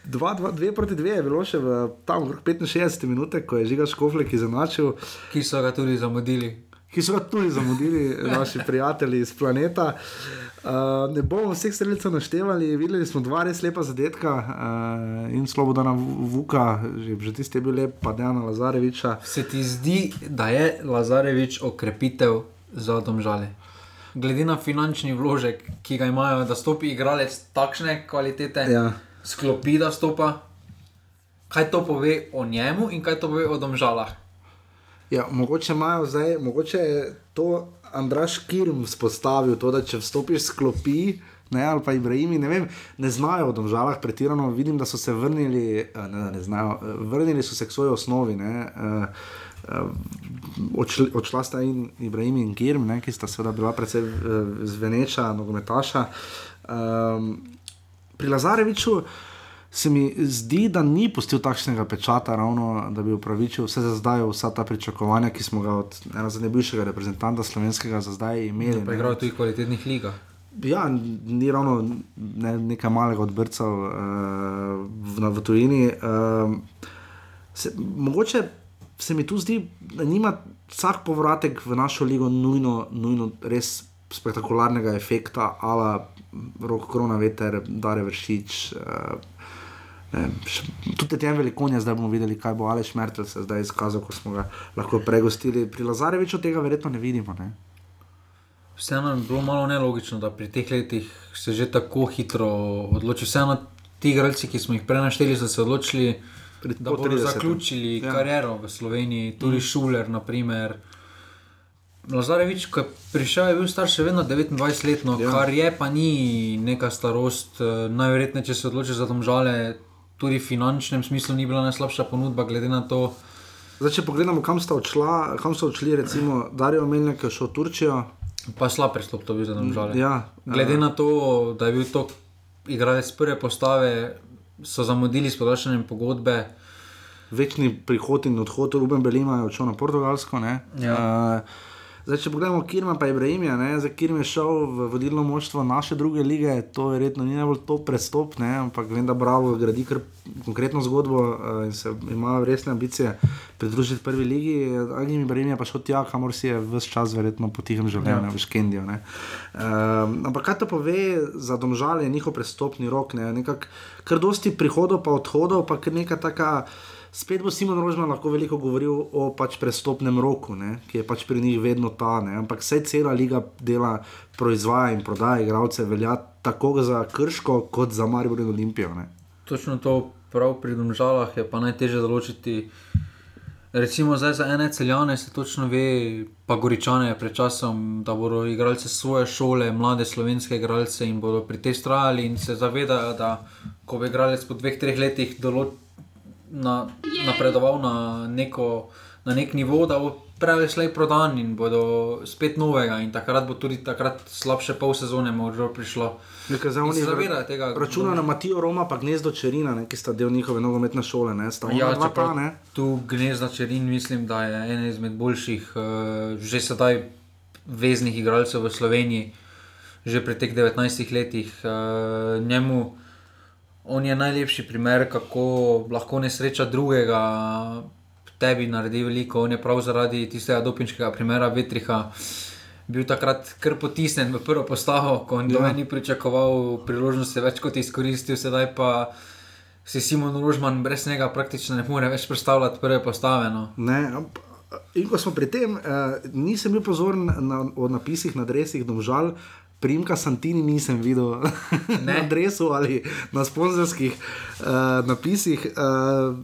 dva, dva, dve proti dve je bilo še v tam okrog 65 minute, ko je žiga Škoflek izenačil. Ki so ga tudi zamudili. Ki so ga tudi zamudili, naši prijatelji iz planeta. Uh, ne bomo vseh streljcev naštevali, videli smo dva res lepa zadetka uh, in Slobodana Vuka, že, že tisti je bil lep, pa Dejana Lazareviča. Se ti zdi, da je Lazarevič okrepitev za domžale? Glede na finančni vložek, ki ga imajo, da stopi igralec takšne kvalitete, Ja. sklopi da stopa, kaj to pove o njemu in kaj to pove o domžalah? Ja, mogoče imajo zdaj, mogoče je to Andraš Kirm vzpostavil, to, da če vstopiš sklopi. Ne, ali pa Ibrahimi, ne, vem, ne znajo v domžalah pretirano. Vidim, da so se vrnili, eh, ne, ne znajo, eh, vrnili so se k svoji osnovi. Ne, uh, uh, odšli, odšla sta in Ibrahim in Kirm, ne, ki sta seveda bila precej uh, zveneča, nogometaša. Um, pri Lazareviču se mi zdi, da ni pustil takšnega pečata, ravno, da bi upravičil vse za zdaj, vsa ta pričakovanja, ki smo ga od enega najboljšega reprezentanta slovenskega za zdaj imeli. Pa igrajo tudi v kvalitetnih ligah. Ja, ni ravno ne, nekaj malega odbrcal uh, v, v tujini. Uh, se, mogoče se mi tu zdi, da nima vsak povratek v našo ligo nujno, nujno res spektakularnega efekta, ala rok korona veter, dare vršič. Uh, Ne, tudi tem velikonja, zdaj bomo videli, kaj bo Aleš Mertel se zdaj izkazal, ko smo ga lahko pregostili. Pri Lazareviču tega verjetno ne vidimo. Ne. Vseeno je bilo malo nelogično, da pri teh letih se že tako hitro odloči. Vseeno ti igralci, ki smo jih prenašteli, so se odločili, da bodo zaključili ja. kariero v Sloveniji, tudi mm. Šuler, naprimer. Lazarevič, ko je prišel, je bil star še vedno 29 let, ja. kar je pa ni neka starost. Eh, najverjetneje, če se odloči za domžale, tudi v finančnem smislu ni bila najslabša ponudba, glede na to. Zdaj, če pogledamo, kam sta, odšla, kam sta odšli, recimo Darijo Melnik, ki je šel v Turčijo. Pa slab pristop to bi za domžale. Ja, glede uh, na to, da je bil to igralec prve postave, so zamudili s podaljšanjem pogodbe. Večni prihod in odhod, Ruben Belima je odšel na Portugalsko. Ja. Uh, Zdaj, če pogledamo, kje ima pa Ibrahimija, za kjer je šel v vodilno moštvo naše druge lige, to je verjetno ni najbolj to prestop, ne? ampak vem, da Bravo gradi kar konkretno zgodbo uh, in se ima resne ambicije pridružiti prvi ligi. Agim Ibrahimija pa šel tja, kamor si je vse čas verjetno po tihem življenju, ja. v Škendijo. Uh, ampak kaj to pove za domžalje, njihov prestopni rok, ne? nekak kar dosti prihodov pa odhodov, pa kar neka taka spet bo Simon Rožman lahko veliko govoril o pač prestopnem roku, ne, ki je pač pri njih vedno ta. Ne, ampak vse cela liga dela, proizvaja in prodaja igralce, velja tako za Krško, kot za Marijo in Olimpijo. Ne. Točno to, prav pri domžalah je pa najtežje določiti. Recimo zdaj za ene celjane se točno ve, pa goričane pred časom, da bodo igralci svoje šole, mlade slovenske igralce in bodo pri tej strali in se zavedajo, da ko bi igralec po dveh, treh letih določil na, napredoval na, neko, na nek nivo, da bo prelešlej prodan in bodo spet novega. In takrat bo tudi takrat slabše pol sezone morda prišlo. Računa na Matijo Roma, pa gnezdo Čerina, ne, ki sta del njihove nogometne šole. Ne, ja, dva, pa, ne. Tu gnezdo Čerin mislim, da je ena izmed boljših, uh, že sedaj veznih igralcev v Sloveniji, že pri teh 19 letih. Uh, njemu, on je najlepši primer, kako lahko nesreča drugega tebi naredi veliko. On je prav zaradi tistega dopinčkega primera Vetriha. Bil takrat kar potisnjen v prvo postavo, ko ja. ni pričakoval priložnosti, več kot izkoristil, sedaj pa si Simon Rožman brez njega praktično ne more več predstavljati prve postave. No. Ne, in ko smo pri tem, eh, nisem bil pozoren na, na napisih na drevesih, domžal, Primka Santini nisem videl na adresu ali na sponzorskih uh, napisih. Uh,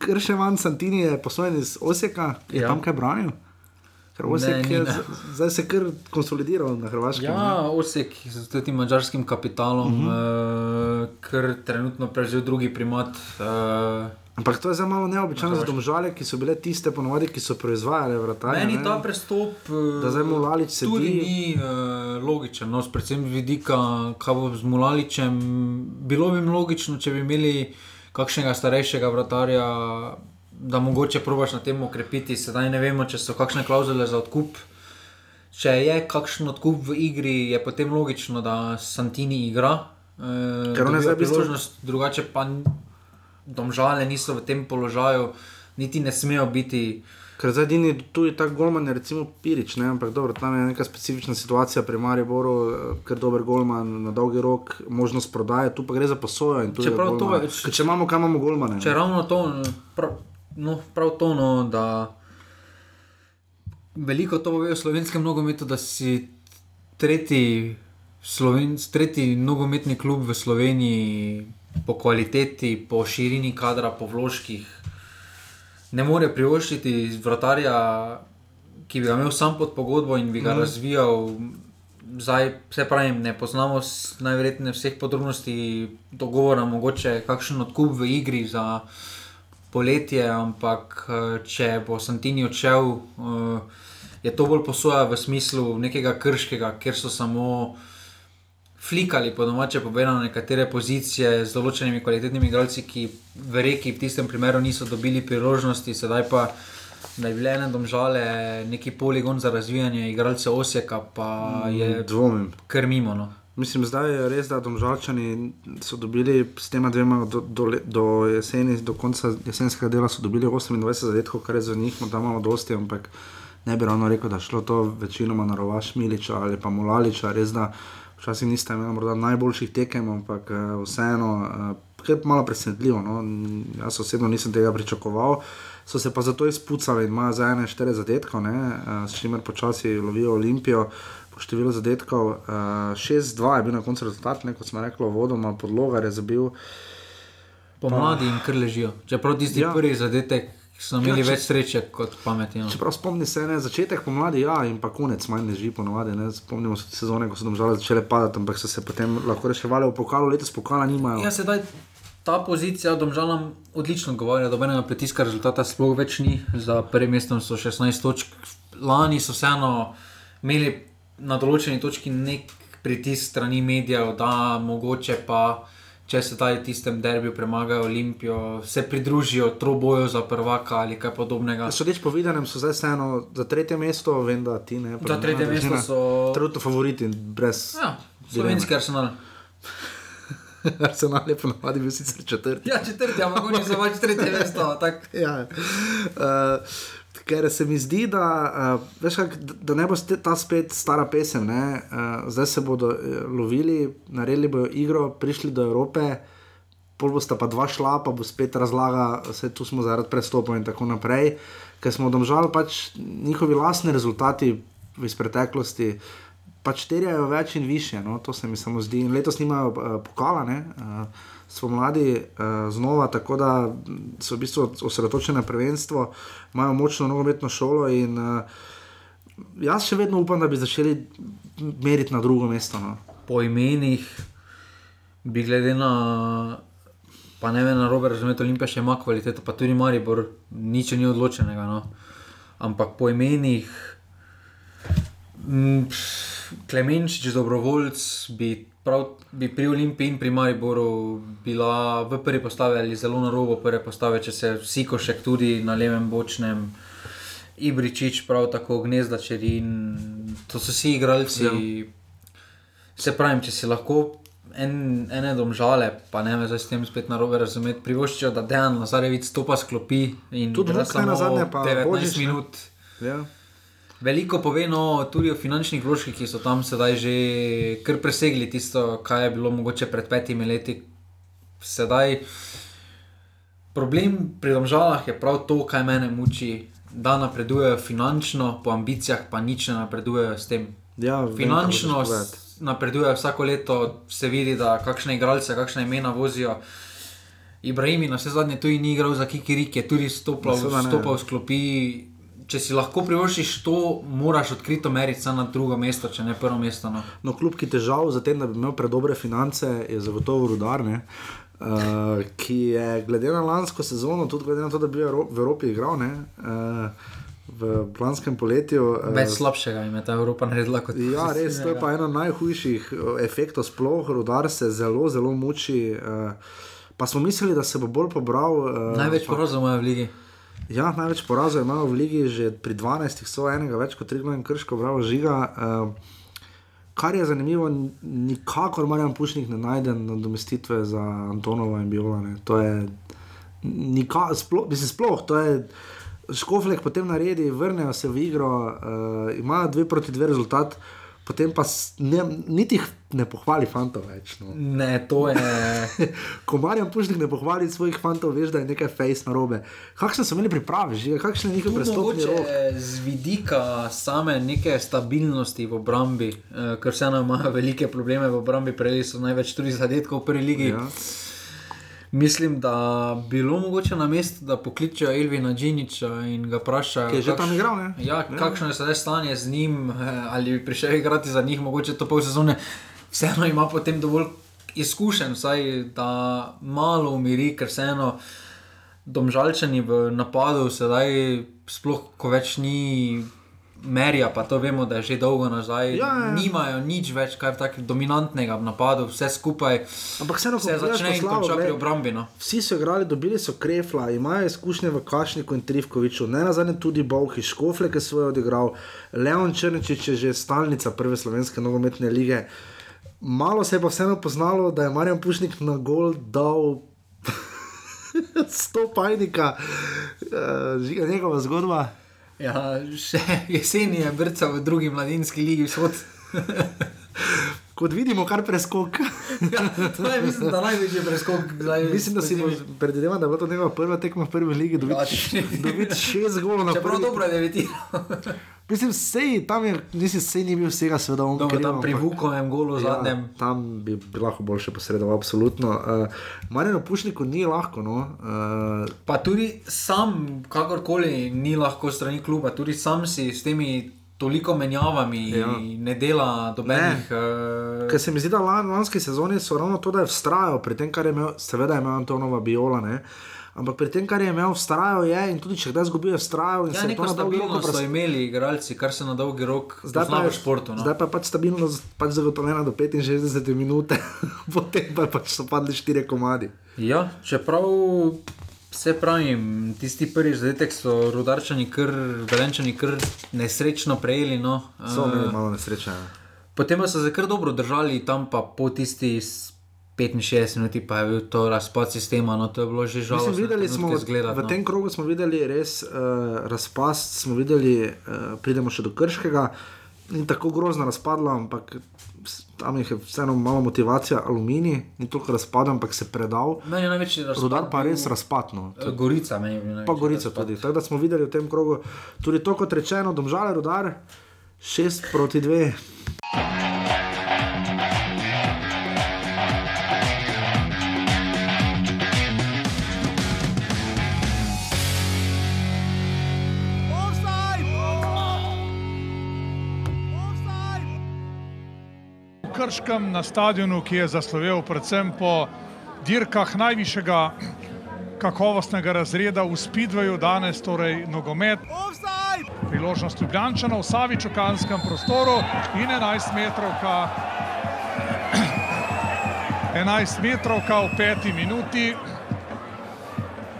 Ker še manj Santini je poslojen iz Oseka, je ja. tam kaj branil. Osek ne, je zdaj se kar konsolidiral na Hrvaškem. Ja, Osek z tem mačarskim kapitalom, uh -huh. uh, ker trenutno prevzel drugi primat. Uh, Ampak to je zelo malo neobičajno za domžale, ki so bile tiste ponovadi, ki so proizvajale vrtanje. Meni ta prestop, da zdaj mulalič se tudi ni uh, logičen, no, predvsem z vidika, kaj bo z mulaličem. Bilo bi mi logično, če bi imeli kakšnega starejšega vrtarja, da mogoče probaš na tem okrepiti. Sedaj ne vemo, če so kakšne klauzule za odkup. Če je kakšen odkup v igri, je potem logično, da Santini igra. Uh, Ker on je zdaj priložnost, drugače pa domžale niso v tem položaju, niti ne smejo biti. Ker zdaj ni tu tako golman, recimo Pirič, ne? ampak dobro, tam je neka specifična situacija pri Mariboru, ker dober golman na dolgi rok, možnost prodaje, tu pa gre za posojo. Če, to, če, če imamo, kam imamo golmane. Če ravno to, no, prav to, no, da veliko to pove v slovenskem nogometu, da si tretji, sloven, tretji nogometni klub v Sloveniji po kvaliteti, po širini kadra, po vložkih, ne more privoščiti vratarja, ki bi ga imel sam pod pogodbo in bi ga mm. razvijal. Zdaj, vse pravim, ne poznamo najverjetneje vseh podrobnosti dogovora, mogoče kakšen odkup v igri za poletje, ampak če bo Santini odšel, je to bolj posoja v smislu nekega krškega, ker so samo flikali, po domače povedano, nekatere pozicije z določenimi kvalitetnimi igralci, ki v reki v tistem primeru niso dobili priložnosti, sedaj pa. Da je bile ene domžale, neki poligon za razvijanje igralcev Oseka, pa je Dvomim. krmimo. No. Mislim, zdaj je res, da domžalčani so dobili s tema dvema do, do, do jeseni, do konca jesenskega dela so dobili 28 zadetkov, kar je za njih morda malo dosti, ampak ne bi ravno rekel, da šlo to večinoma na rovaš Miliča ali pa Mulaliča, res da včasih niste imeli morda najboljših tekem, ampak eh, vseeno, eh, kar je malo presenetljivo, no? jaz osebno nisem tega pričakoval. So se pa zato izpucali in imajo za ene štiri zadetkov, ne, eh, s čimer počasi lovijo Olimpijo številu zadetkov. Uh, 6-2 je bil na koncu rezultat, ne, kot smo rekli, vodoma podloga je zabil. Pomladi in kar ležijo. Čeprav tisti Ja. prvi zadetek so imeli Ja, če- več sreče kot pameti. No. Čeprav spomni se ne, začetek pomladi, ja, in pa konec manj leži ponovadi. Ne. Spomnimo se sezone, ko so domžale začele padati, ampak so se potem lahko reševali v pokalu, letos pokala nimajo. Ja, sedaj ta pozicija domžalam odlično odgovarja, da nobenega pritiska rezultata sploh več ni. Za prvim mestom so 16 točk, lani so vseeno imeli na določeni točki nek pritisk strani medijev, da mogoče pa. Če se taj tistem derbiju premagajo Olimpijo, se pridružijo troboju za prvaka ali kaj podobnega. Sodeč po videnem so zdaj vseeno za tretje mesto, vem, da ti ne. Za tretje mesto družina, so- Trenutno favoriti, brez. Ja, slovenski arsenal. Arsenal je ponovadi bil sicer četrti. Ja, četrti, ampak oni so pač tretje mesto. tak. ja. uh, ker se mi zdi, da, uh, veš, kak, da- ne bo ta spet stara pesem. Ne? Uh, zdaj se bodo eh, lovili, naredili bodo igro, prišli do Evrope, pol bosta pa dva šla, pa bo spet razlaga, vse tu smo zaradi prestopov in tako naprej. Ker smo domžali pač njihovi lastni rezultati iz preteklosti. Pač terjajo več in više, no? to se mi samo zdi. In letos nimajo uh, pokala, ne? uh, so mladi uh, znova, tako da so v bistvu osredotočeni na prvenstvo, imajo močno nogometno šolo. In, uh, jaz še vedno upam, da bi začeli meriti na drugo mesto. No? Po imenih bi glede na, pa ne vem, na robe razumeti, Olimpija še ima kvaliteto, pa tudi Maribor, nič ni odločenega. No. Ampak po imenih, mm, Klemenčič, dobrovoljc bi. Prav bi pri Olimpiji in pri Mariboru bila v prvi postavi ali zelo na robu prve postave, če se vsi košek tudi na levem bočnem, Ibričič, prav tako Gnezdačeri in to so vsi igralci. Ja. Se pravi, če si lahko en, ene domžale, pa ne me zdaj s tem spet na robe razumeti, privoščijo, da Dejan Lazarevic stopa sklopi in Tudi igra Vuk nenazadnje, pa 19 Božič, ne? minut. Ja. Veliko pove no, tudi o finančnih vložkih, ki so tam sedaj že kar presegli tisto, kar je bilo mogoče pred petimi leti. Sedaj problem pri domžalah je prav to, kaj mene muči, da napredujejo finančno, po ambicijah pa nič ne napredujejo s tem. Ja, finančno napredujejo vsako leto, se vidi, da kakšne igralce, kakšne imena vozijo. Ibrahim na vse zadnje tudi ni igral za Kikirik, je tudi stopil v sklopi. Če si lahko privoščiš to, moraš odkrito meriti na drugo mesto, če ne prvo mesto. No. No, kljub ki težav za tem, da bi imel predobre finance, je zagotovo rudarne. Uh, ki je glede na lansko sezono, tudi glede na to, da bi v Evropi igral, ne, uh, v lanskem poletju. Uh, Več slabšega jim je ta Evropa naredila kot Ja, res, to je pa eno najhujših eh, efektov, sploh rudar se zelo, zelo muči. Uh, pa smo mislili, da se bo bolj pobral. Uh, Največ imajo v ligi. Ja, največ porazov imajo v ligi, že pri 12 so enega več kot Triglav in Krško, bravo žiga. Uh, kar je zanimivo, nikakor Marjan Pušnik ne najde nadomestitve za Antonova in Biola. Ne. To je nika, sploh, mislim, sploh, to je. Škoflek potem naredi, vrnejo se v igro, uh, imajo dve proti dve rezultat, potem pa ne, niti ne pohvali fantov več. No. Ne, to je. Ko Marjan Pušnik ne pohvali svojih fantov, veš, da je nekaj face na robe. Kakšne so imeli priprave, že kakšne je njihov Tu prestopni rok? Mogoče z vidika same neke stabilnosti v obrambi, eh, ker vseeno imajo velike probleme v obrambi, prejeli so največ tudi zadetkov v prvi ligi. Ja. Mislim, da bi bilo mogoče na mestu, da pokličejo Elvina Džiniča in ga vprašajo, Ki je že tam igral, ne? Ja, Ja. kakšno je sedaj stanje z njim, eh, ali bi prišel igrati za njih, mogoče to pol sezone. Vseeno ima potem dovolj izkušenj, vsaj da malo umiri, ker vseeno domžalčani v napadu, sedaj sploh ko več ni Merija, pa to vemo, da je že dolgo nazaj, Ja, ja, ja. nimajo nič več tako dominantnega v napadu, vse skupaj. Ampak vseeno, se začne in konča pri obrambi. No. Vsi so igrali, dobili so Krefla, imajo izkušnje v Kašniku in Trivkoviču, ne na zadnje tudi Bovhi, Škofle, ki je svoje odigral, Leon Črnčič je že stalnica prve slovenske nogometne lige. Malo se je pa vseeno poznalo, da je Marjan Pušnik na gol dal 100 pajnika, uh, njegova zgodba. Ja, še jeseni je brca v drugi mladinski ligi vzhod. Kot vidimo, kar preskok. ja, to je mislim, da največji preskok. Zdaj, Mislim, da si bo predvideval, da bo to njegova prva tekma v prvi ligi, dobiti dobit šest golov na prvi. dobro je debitiral. Mislim, sej, tam je, nisi sej ni bil vsega, seveda on Dobro, tam pri Vukovem golu zadnjem. Ja, tam bi, bi lahko boljše posredoval, absolutno. Uh, Marjano Pušniku ni lahko, no. Uh, Pa tudi sam, kakorkoli, ni lahko strani kluba, tudi sam si s temi toliko menjavami Ja. ja. ne dela dobenih. Uh, Ker se mi zdi, da lan, lanski sezoni so ravno to, da je vztrajal pri tem, kar je imel, seveda je imel Antonova Biola, ne. Ampak pri tem, kar je imel, vztrajal je in tudi če kdaj izgubi, je vztrajal. in ja, se je neko dolgi rok stabilnost so pres- imeli igralci, kar se na dolgi rok Zdaj pa, je, v športu. No. zdaj pa je pač stabilnost pač zagotovljena do 65 minut, potem pa pač so padli 4 komadi. Ja, čeprav se pravim, tisti prvi zadetek so rudarčani, kar, velenčani, kar nesrečno prejeli. No. So Eh, imeli malo nesreče. ja. Potem so se kar dobro držali, tam pa po tisti s 65 minuti pa je bil to razpad sistema, no to je bilo že žalostno. Mislim, videli smo, zgledati, v no. tem krogu smo videli res uh, razpast, smo videli, uh, pridemo še do krškega. Ni tako grozno razpadlo, ampak tam jih je vseeno malo motivacija, aluminij, ni toliko razpadlo, ampak se predal. Meni je največji razpad Rudar pa res razpadno. Eh, Gorica meni je bil Pa največji Gorica razpad. tudi. Tako da smo videli v tem krogu tudi to, kot rečeno, domžale rudar, 6 proti 2. Krškem na stadionu, ki je zaslovel predvsem po dirkah najvišjega kakovostnega razreda v Speedwayu, danes torej nogomet. Priložnost Ljubljančanov, Savič v kanskem prostoru in 11 metrovka. 11 metrovka v peti minuti.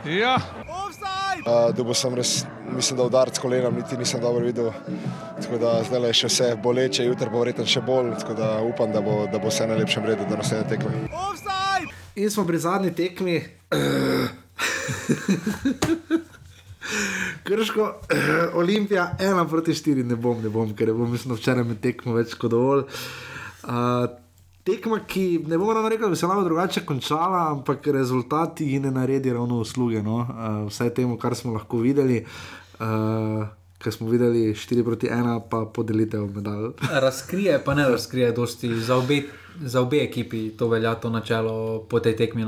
Ja, Uh, Dobil sem res, mislim, da udarc kolenom, niti nisem dobro videl. Tako da zdaj je še vse boleče, jutri bo verjetno še bolj, tako da upam, da bo, da bo vse na lepšem redu do naslednje tekme. In smo pri zadnji tekmi. Krško, Olimpija, ena proti štiri, ne bom, ne bom, ker je bilo, mislim, včeraj med tekmo več kot dovolj. Uh, tekma, ki ne bom ravno rekel, da bi se lahko drugače končala, ampak rezultati ji ne naredi ravno usluge, no? uh, vsaj temu, kar smo lahko videli. Uh, Ker smo videli 4 proti 1, pa podelitev medalj. Razkrije, pa ne razkrije, dosti za obe, za obe ekipi to velja to načelo po tej tekmi.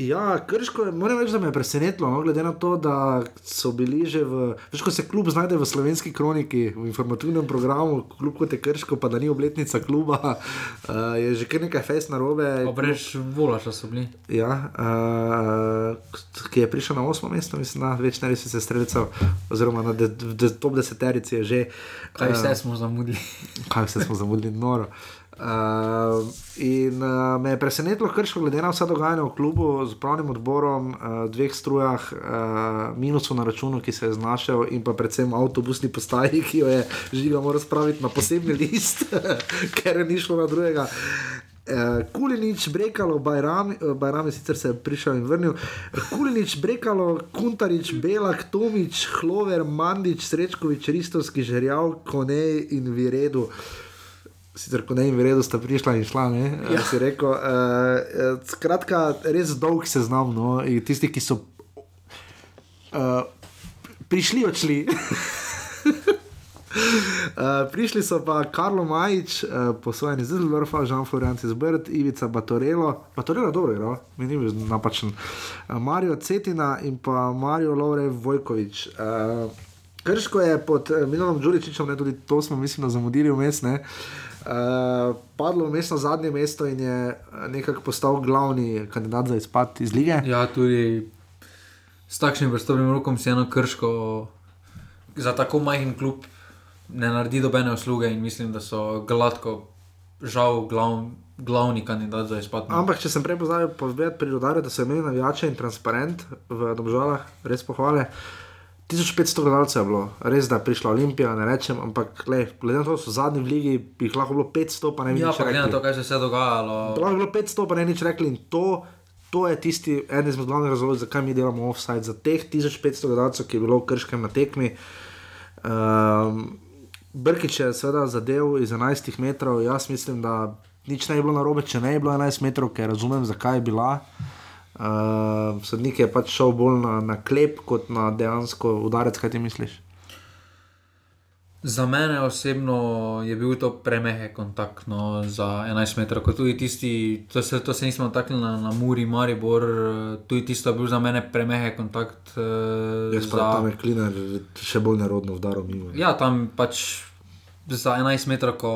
Ja, krško, je- moram reči, da me je presenetilo, no, glede na to, da so bili že v. Veš, ko se klub znajde v slovenski kroniki, v informativnem programu, kljub kot je krško, pa da ni obletnica kluba, uh, je že kar nekaj fest na robe. Obrež volaša so bili. Ja, uh, ki je prišel na osmo mesto, mislim, da več ne res se streljcev, oziroma na de, de, top deseterici je že. Kaj vse eh, smo zamudili. kaj vse smo zamudili, noro. Uh, in uh, me je presenetilo, krško, glede na vse dogajanje v klubu z upravnim odborom, uh, dveh strujah, uh, minusu na računu, ki se je znašel, in pa predvsem avtobusni postaji, ki jo je žiga moral spraviti na posebni list, ker ni šlo na drugega. Uh, Kulinič, Brekalo, Bajram, uh, Bajram je sicer se prišel in vrnil. Kulinič, Brekalo, Kuntarič, Belak, Tomič, Hlover, Mandič, Srečkovič, Ristovski, Žerjav, Konej in Viredu. Sicer, ko ne jim redo, sta prišla in šla. Ne, ja. si rekel. Uh, skratka, res dolg seznam. No, in tisti, ki so uh, prišli, odšli. Uh, prišli so pa Karlo Majič, uh, posvojen iz Zildorfa, Žan Florianc iz Brd, Ivica Batorelo, Batorelo dobro je, no? mi ni bil napačen, uh, Marijo Cetina in pa Marijo Lovrev Vojkovič. Uh, Krško je pod uh, Milanom Đuričičem, ne tudi to smo, mislim, zamudili vmes, ne. Uh, padlo vmes na zadnje mesto in je uh, nekako postal glavni kandidat za izpad iz lige. Ja, tudi s takšnim prstopnim rokom si eno krško za tako majhen klub ne naredi dobene usluge in mislim, da so gladko, žal, glav, glavni kandidat za izpad. no. Ampak, če sem prej pozabil povedati pri udaru, da so imeli navijače in transparent v Dobžalah, res pohvale. 1500 gledalcev je bilo, res da je prišla Olimpija, ne rečem, ampak glej, glede na to, da so zadnji v ligi, bi jih lahko bilo 500, pa ne bi Ja, nič pa glede na rekli. to, kaj se je dogajalo. Lahko bi bilo 500, pa ne bi nič rekli in to. To je tisti eden izmed glavnih razlogov, zakaj mi delamo offside. Za teh 1500 gledalcev, ki je bilo v krškem na tekmi, um, Brkič je seveda zadev iz 11 metrov. Jaz mislim, da nič ne bi bilo narobe, če ne bi bilo 11 metrov, ker razumem, zakaj je bila. Uh, sodnik je pač šel bolj na, na klep, kot na dejansko udarec, kaj ti misliš? Za mene osebno je bil to premehek kontakt no, za 11 metrov, kot tudi tisti, to se, to se nismo taknili na, na Muri, Maribor, eh, tudi tisto je bil za mene premehek kontakt. Uh, Jaz pa tam je kliner še bolj nerodno vdaril mimo. Ja, tam pač za 11 metrov, ko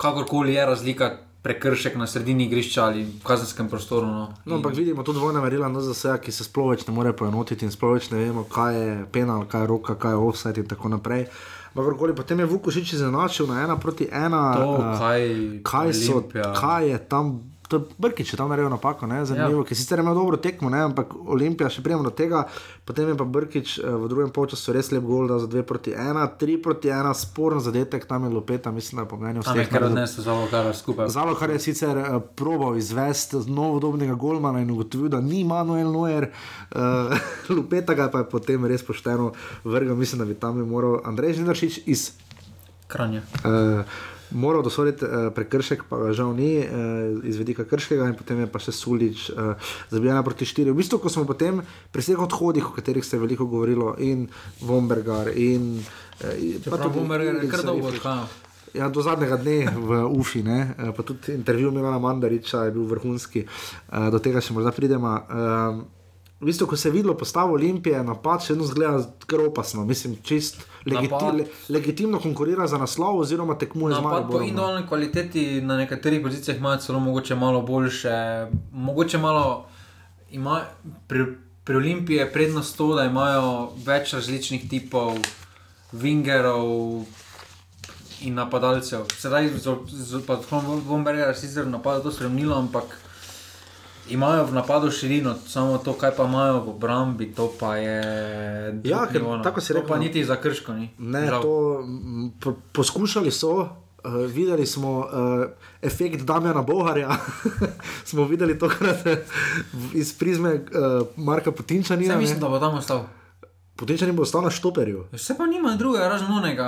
kakorkoli je razlika, prekršek na sredini igrišča ali v kazenskem prostoru. No. No, ampak vidimo tudi dvojna merila NZS, ki se sploh več ne more poenotiti in sploh več ne vemo, kaj je penal, kaj je roka, kaj je offside in tako naprej. Kakorkoli, potem je Vukošič izenačil na ena proti ena. To, eh, kaj kaj, so, Olimpija- kaj je tam. To je Brkič je tam naredil napako, ne? zanimivo, ja. ki sicer je imel dobro tekmo, ne? ampak Olimpija še prijemo do tega, potem je pa Brkič eh, v drugem polčasu res lep gol, da za 2 proti 1, 3 proti 1, sporen zadetek, tam je Lopeta, mislim, da je po mnenju je vseh. kar odnesel za kar skupaj. Zalo, kar je sicer uh, probal izvesti z novodobnega Golmana in ugotovil, da ni Manuel Noer, uh, Lupeta ga pa je potem res pošteno vrgel. Mislim, da bi tam moral Andrej Žnidaršič iz Kranja. Uh, moral dosoditi uh, prekršek, pa ga žal ni, uh, iz vedika krškega, in potem je pa še Sulič, uh, zabijana proti štiri. V bistvu, ko smo potem pri vseh odhodih, o katerih ste veliko govorili, in Vombergar, in uh, Čeprav Vombergar je kar dolgo odhajal. Ja, do zadnjega dne v Ufi, ne? Eh, pa tudi intervju Milana Mandariča je bil vrhunski, uh, do tega še morda pridemo. Uh, v bistvu, ko se je videlo postavo Olimpije, napad še vedno zgleda kar opasno, mislim, čist legiti le legitimno konkurira za naslov oziroma tekmuje z Napad po Mariborom. individualni kvaliteti na nekaterih pozicijah imajo celo mogoče malo boljše. Mogoče malo ima pri, pri Olimpiji je prednost to, da imajo več različnih tipov vingerov in napadalcev. Sedaj z, z, pa Vomberger sicer napada to spremnilo, ampak imajo v napadu širino, samo to, kaj pa imajo v obrambi, to pa je. Ja, ker tako To rekel, Pa no. niti za krško ni. Ne, to po, poskušali so. Uh, videli smo uh, efekt Damjana Boharja, smo videli tokrat eh, v- iz prizme uh, Marka Putinčanina. Saj mislim, da bo tam ostal. Putinčanin bo ostal na štoperju. Vse pa nima drugega, razen onega,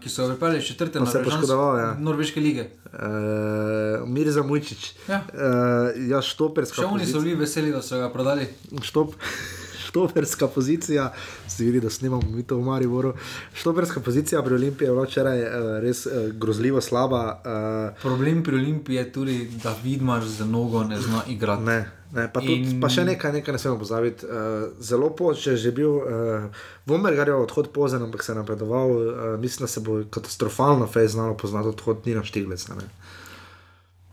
ki so pripeljali iz četrte na se je poškodoval, ja. Norveške lige. Uh, Mirza Mujčič. Ja. Uh, ja, štoperska Še oni so bili veseli, da so ga prodali. Štop, štoperska pozicija, ste videli, da snimamo mi to v Mariboru. Štoperska pozicija pri Olimpiji je bila včeraj uh, res uh, grozljivo slaba. Uh, Problem pri Olimpiji je tudi, da Vidmar z nogo ne zna igrati. Ne, ne, pa, tudi, In- pa še nekaj, nekaj ne smemo pozabiti. Uh, zelo pozno je že bil uh, Vombergarjev odhod pozen, ampak se je napredoval. Uh, mislim, da se bo katastrofalno fej znalo poznati odhod Nina Štigleca. ne.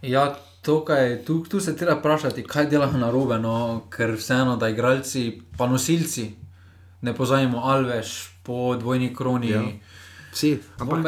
Ja, to, kaj, tu, tu se treba vprašati, kaj delajo na robe, no, ker vseeno, da igralci, pa nosilci, ne pozajemo Alveš po dvojni kroni. Ja. Vsi, ampak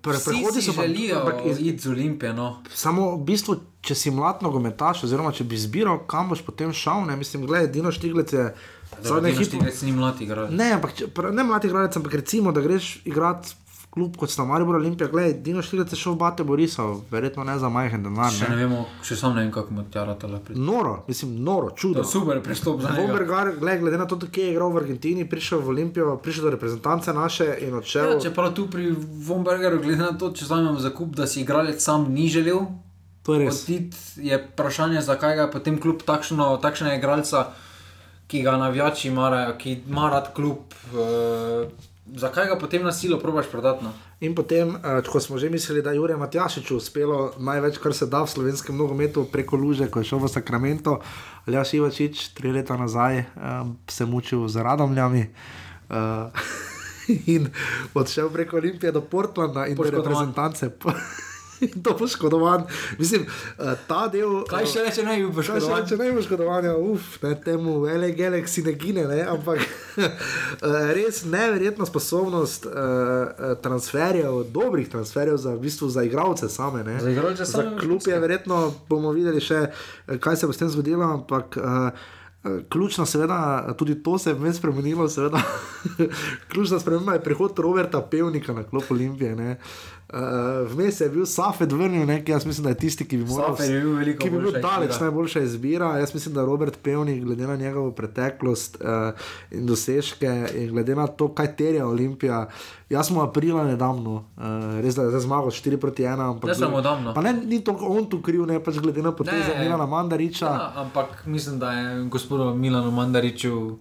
pre- vsi prehodi so pa- želijo ampak iz- iti z Olimpije. No. Samo v bistvu, če si mlad nogometaš, oziroma če bi izbiral, kam boš potem šel, ne mislim, gledaj, Dino Štiglec je. Zadnji hipo- Štiglec ni mlad igralec. Ne, ampak če, pra- ne mladi igralec, ampak recimo, da greš igrati klub kot sta Maribor Olimpija, gledaj, Dino Štiglec je šel v Bate Borisov, verjetno ne za majhen denar. Še ne Ne. vemo, še sam ne vem, kako mu tjara tale pride. Noro, mislim, noro, čudo. Je super pristop za njega. Vombergar, gled, glede na to, kje je igral v Argentini, prišel v Olimpijo, prišel do reprezentance naše in odšel. Ja, čeprav tu pri Vombergeru, glede na to, če vzamemo zakup, da si igralec sam ni želel. To je res. Odit je vprašanje, zakaj ga je potem kljub takšno, takšnega igralca, ki ga navijači marajo, ki ima rad klub, uh, zakaj ga potem na silo probaš prodati. No? In potem, uh, ko smo že mislili, da je Jurek Matjašiču uspelo največ, kar se da v slovenskem nogometu, preko luže, ko je šel v Sacramento, ali Jaš Ivačič, tri leta nazaj, um, se mučil z radomljami. Uh, In odšel preko Olimpije do Portlanda in do reprezentance. To poškodovan. Mislim, uh, ta del. Kaj še reče, naj bi Kaj še poškodovan? reče, ne poškodovan, uf, ne temu LA Galaxy ne gine, ne, ampak eh, res neverjetna sposobnost uh, transferjev, dobrih transferjev za, v bistvu, za igralce same. Ne. Za igralce za same, klub je verjetno, bomo videli še, eh, kaj se bo s tem zgodilo, ampak. Uh, Ključna, seveda, tudi to se je vmes spremenilo. Seveda. Ključna sprememba je prihod Roberta Pevnika na klop Olimpije. ne. Uh, vmes je bil Safed vrnil, ne, ki jaz mislim, da je tisti, ki bi moral je bil ki bi bil daleč izbira. najboljša izbira. Jaz mislim, da Robert Pevnik, glede na njegovo preteklost uh, in dosežke, in glede na to, kaj terja Olimpija. Jaz smo aprila nedavno, uh, res da je zmagal 4 proti 1. Ampak Ne samo davno. Pa ne, ni to on tu kriv, ne pač glede na poteze Ne. Milana Mandariča. Ja, ampak mislim, da je gospodu Milanu Mandariču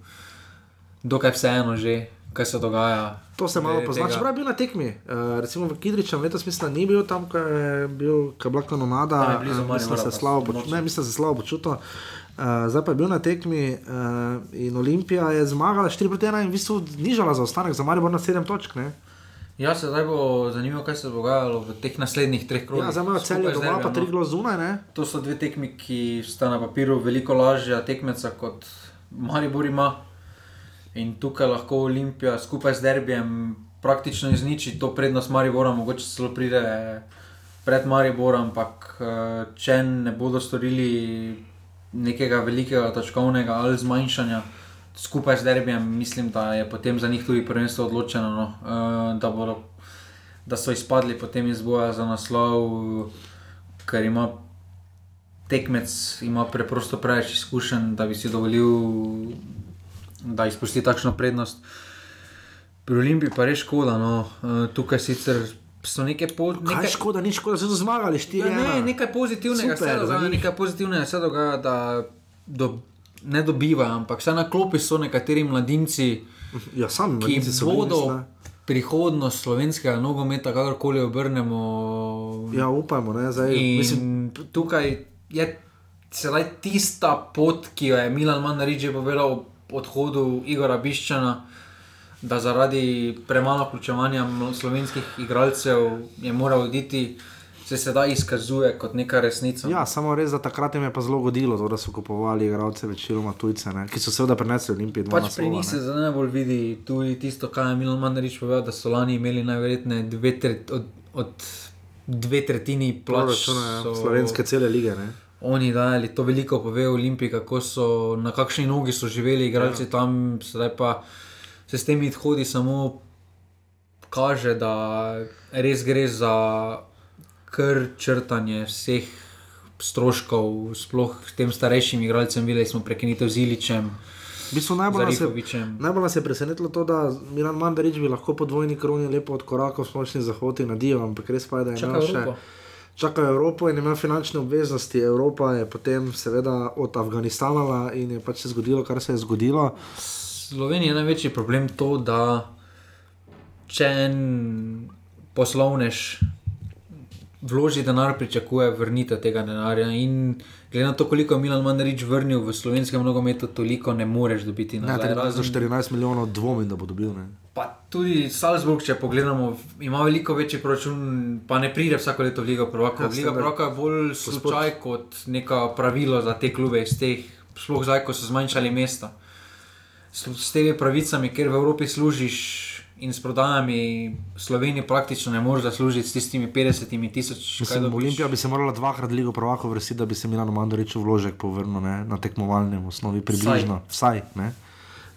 dokaj vseeno že, kaj se dogaja. To se malo pozna. Čeprav je bil na tekmi, uh, recimo v Kidričem, letos mislim, ni bil tam, ko je, bil, ko je bila kanonada. Blizu eh, mislim, da se slabo. Ne, mislim, se slabo počutil. Uh, zdaj pa je bil na tekmi uh, in Olimpija je zmagala 4 proti 1 in v bistvu znižala zaostanek za Maribor na 7 točk. Ne? Ja, se zdaj bo zanimivo, kaj se bo dogajalo v teh naslednjih treh krogih. Ja, zdaj imajo celje doma, pa tri no. glo zunaj. Ne? To so dve tekmi, ki sta na papirju veliko lažja tekmeca kot Maribor ima. In tukaj lahko Olimpija skupaj z Derbijem praktično izniči to prednost Maribora, mogoče celo pride pred Mariborom, ampak eh, če ne bodo storili nekega velikega točkovnega ali zmanjšanja skupaj z Derbijem, mislim, da je potem za njih tudi prvenstvo odločeno, no, eh, da, bodo, da so izpadli potem iz boja za naslov, ker ima tekmec ima preprosto preveč izkušenj, da bi si dovolil, da izpusti takšno prednost. Pri Olimpiji pa je škoda. No. Eh, Tukaj sicer so neke. Kaj Nekaj, škoda, ni škoda, so zmagali 4 ja, ne, nekaj pozitivnega Super, se dogaja, nekaj pozitivnega se dogaja, da do, ne dobivajo, ampak vse na klopi so nekateri mladinci, ja, ki mladinci bodo mislim, ne. prihodnost slovenskega nogometa, kakorkoli obrnemo. Ja, upajmo, ne, zdaj, In mislim, tukaj je sedaj tista pot, ki jo je Milan Mandarič že povedal odhodu Igora Biščana, da zaradi premalo vključevanja slovenskih igralcev je moral oditi, se sedaj izkazuje kot neka resnica. Ja, samo res, da takrat jim je pa zelo godilo, to, da so kupovali igralce, večinoma tujce, ne, ki so seveda prenesli Olimpije. dva Pač pri naslova, njih se zdaj najbolj vidi tudi tisto, kar je Milan Mandarič povedal, da so lani imeli najverjetneje dve tret, od, od dve tretjini plač. Proračuna, ja, so- slovenske cele lige. Ne. Oni dajali to veliko, pove o Olimpiji, kako so na kakšni nogi so živeli, igralci ja. tam, zdaj pa se s temi odhodi samo kaže, da res gre za kar črtanje vseh stroškov, sploh tem starejšim igralcem, videli smo prekinitev z Iličem. V bistvu najbolj, nas je, najbolj nas je presenetilo to, da Milan Mandarič bi lahko po dvojni kroni lepo odkorakal v splošni zahod in nadijo, ampak res pa je, da je imel še. Evropo. Čakajo Evropo in ima finančne obveznosti. Evropa je potem seveda od Afganistana in je pač se zgodilo, kar se je zgodilo. Sloveniji je največji problem to, da če en poslovnež vloži denar, pričakuje vrnitev tega denarja. In glede na to, koliko je Milan Mandarič vrnil v slovenskem nogometu, toliko ne moreš dobiti nazaj. 13 do Razen- 14 milijonov dvomim, da bo dobil. Ne. Pa tudi Salzburg, če pogledamo, ima veliko večji proračun, pa ne pride vsako leto v Ligo Prvaka. Ja, Liga. Prvaka je bolj slučaj kot neko pravilo za te klube iz teh, sploh zdaj, ko so zmanjšali mesta. S, s temi pravicami, ker v Evropi služiš in s prodajami Slovenije praktično ne moreš zaslužiti s tistimi 50 tisoč. Olimpija bi se morala dvakrat Ligo Prvakov vrstiti, da bi se Milan Mandarič vložek povrnil ne, na tekmovalnem osnovi, približno. Vsaj. Vsaj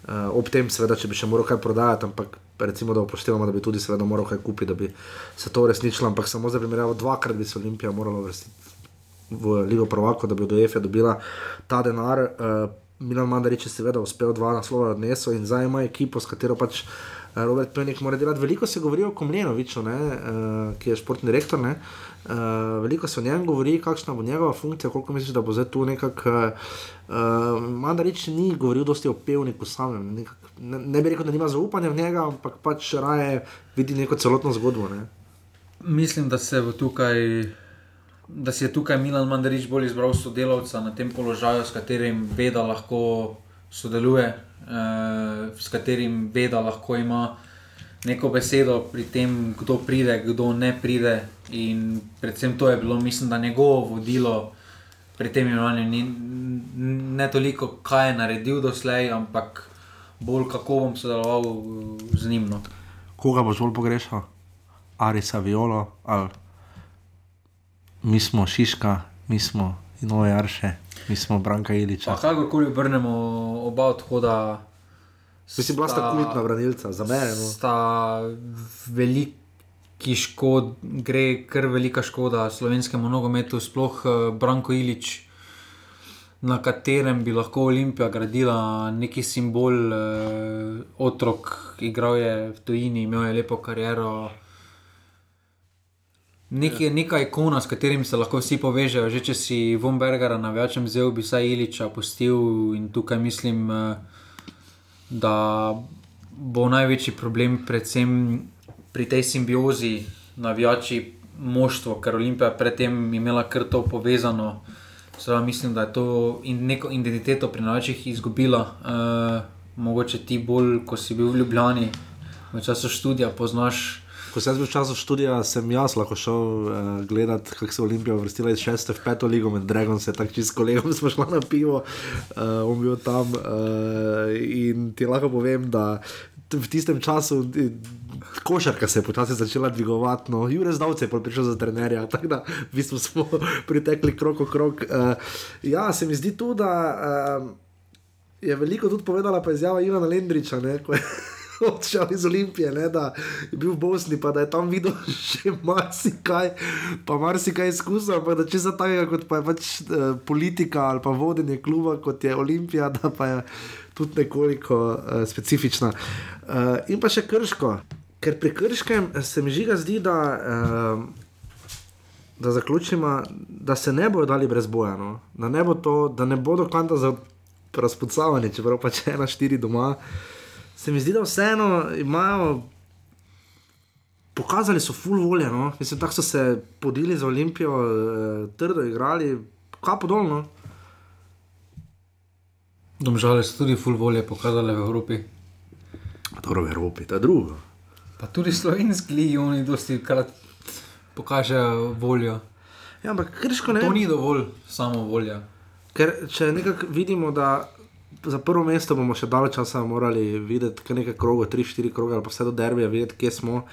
uh, ob tem, seveda, če bi še moral kaj prodajati, ampak recimo, da upoštevamo, da bi tudi seveda moral kaj kupiti, da bi se to uresničilo. Ampak samo za primerjavo, dvakrat bi se Olimpija morala vrstiti v Ligo Prvakov, da bi od UEFA dobila ta denar. Uh, Milan Mandarič je seveda uspel dva naslova odnesel in zdaj ima ekipo, s katero pač eh, Robert Pejnik mora delati. Veliko se govori o Komljenoviču, ne, uh, ki je športni direktor. Ne, uh, veliko se o njem govori, kakšna bo njegova funkcija, koliko misliš, da bo zdaj tu nekako. Uh, Mandarič ni govoril dosti o pevniku samem. Nekak, ne, ne bi rekel, da nima zaupanja v njega, ampak pač raje vidi neko celotno zgodbo. Ne. Mislim, da se bo tukaj. Da si je tukaj Milan Mandarič bolj izbral sodelavca na tem položaju, s katerim ve, da lahko sodeluje, eh, s katerim ve, da lahko ima neko besedo pri tem, kdo pride, kdo ne pride. In predvsem to je bilo, mislim, da njegovo vodilo pri tem imenovanju ni ne toliko, kaj je naredil doslej, ampak bolj kako bom sodeloval z njim. No. Koga boš bolj pogrešal? Arisa Violo ali mi smo Šiška, mi smo Noe Arše, mi smo Branka Iliča. Pa kakorkoli obrnemo oba odhoda. Vi si bila sta kultna branilca, za mene. No. Sta veliki škod, gre kar velika škoda slovenskemu nogometu, sploh eh, Branko Ilič, na katerem bi lahko Olimpija gradila neki simbol, eh, otrok, igral je v tujini, imel je lepo kariero. Nek je neka ikona, s katerim se lahko vsi povežejo. Že če si von Bergera na večjem vzel, bi saj Iliča pustil in tukaj mislim, eh, da bo največji problem predvsem pri tej simbiozi navijači moštvo, ker Olimpija predtem imela kar to povezano. Zdaj mislim, da je to in neko identiteto pri navijačih izgubila. Uh, mogoče ti bolj, ko si bil v Ljubljani, v času študija, poznaš. Ko sem bil v času študija, sem jaz lahko šel uh, gledati, kako se je Olimpija vrstila iz 6. v 5. ligo med Dragom, se tako čist s kolegom smo šli na pivo, uh, on bil tam uh, in ti lahko povem, da v tistem času. Košarka se je počasi začela dvigovati, no, Jurek Zdavce je prišel za trenerja, tako da v bistvu smo pritekli krok v krok. Uh, ja, se mi zdi tudi, da uh, je veliko tudi povedala pa izjava Ivana Lendriča, ne, ko je odšel iz Olimpije, ne, da je bil v Bosni, pa da je tam videl še marsikaj, pa marsikaj izkusil, pa da če za takega, kot pa je pač uh, politika ali pa vodenje kluba, kot je Olimpija, da pa je tudi nekoliko uh, specifična. Uh, in pa še krško, ker pri krškem se mi žiga zdi, da. Uh, Da zaključimo, da se ne bodo dali brez boja, no? da, ne bo to, da ne bodo kvanta za razpucavanje, čeprav pač ena štiri doma. Se mi zdi, da vseeno imajo, pokazali so full volje, no? mislim, tako so se podili za Olimpijo, eh, trdo igrali, kaj podobno. Domžale so tudi full volje pokazali v Evropi. Dobro, v Evropi, je drugo. Pa tudi slovenski ligi, oni dosti krat pokažejo voljo. Ja, ampak krško ne. To ni dovolj samo volja. Ker če nekako vidimo, da za prvo mesto bomo še dalj časa morali videti, kaj nekaj tri, štiri kroge ali pa vse do derbija, videti, kje smo.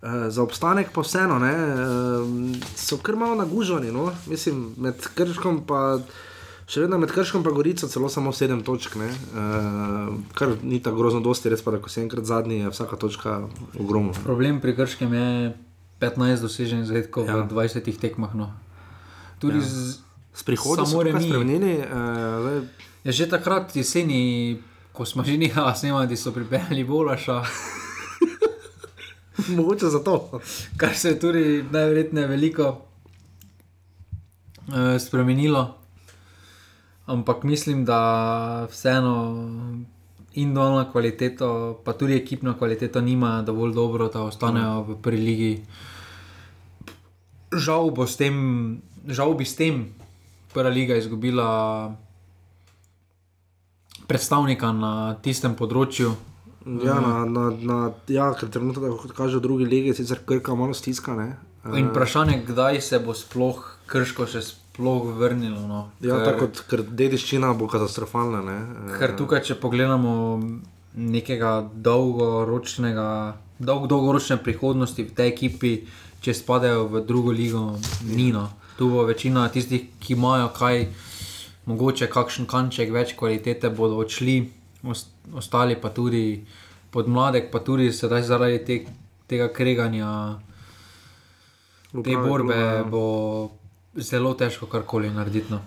Uh, za obstanek pa vseeno, ne, uh, so kar malo naguženi, no? mislim, med krškom pa. Še vedno med krškom in Gorico, celo samo sedem točk, uh, kar ni tako grozno, dosti res pa, da ko si enkrat zadnji, je vsaka točka ogromna. Problem pri krškem je 15 doseženih zadetkov ja. v 20 tekmah. No. Tudi Ja. z, S prihodom samo smo remi. spremenili. Uh, Je že takrat jeseni, ko smo že nehali snemati, so pripeljali Volaša. Mogoče zato. Kar se je tudi najverjetneje veliko uh, spremenilo. Ampak mislim, da vseeno individualna kvaliteta, pa tudi ekipna kvaliteta, nima dovolj dobro, da ostanejo v prvi ligi. Žal, tem, žal bi s tem prva liga izgubila predstavnika na tistem področju. Ja, na, na, na, ja, ker trenutno, kot kaže v drugi legi, sicer krka malo stiska. Ne? In vprašanje, kdaj se bo sploh krško še sploh vrnilo. No? Ja, Ker- tako kot ker dediščina bo katastrofalna. Ne? Eh, Ker tukaj, če pogledamo nekega dolgoročnega, dolg, dolgoročne prihodnosti v tej ekipi, če spadajo v drugo ligo, ni no. Tu bo večina tistih, ki imajo kaj, mogoče kakšen kanček več kvalitete, bodo odšli, os- ostali pa tudi podmladek, pa tudi sedaj zaradi te, tega kreganja, te borbe, ja. bo zelo težko karkoli narediti. No.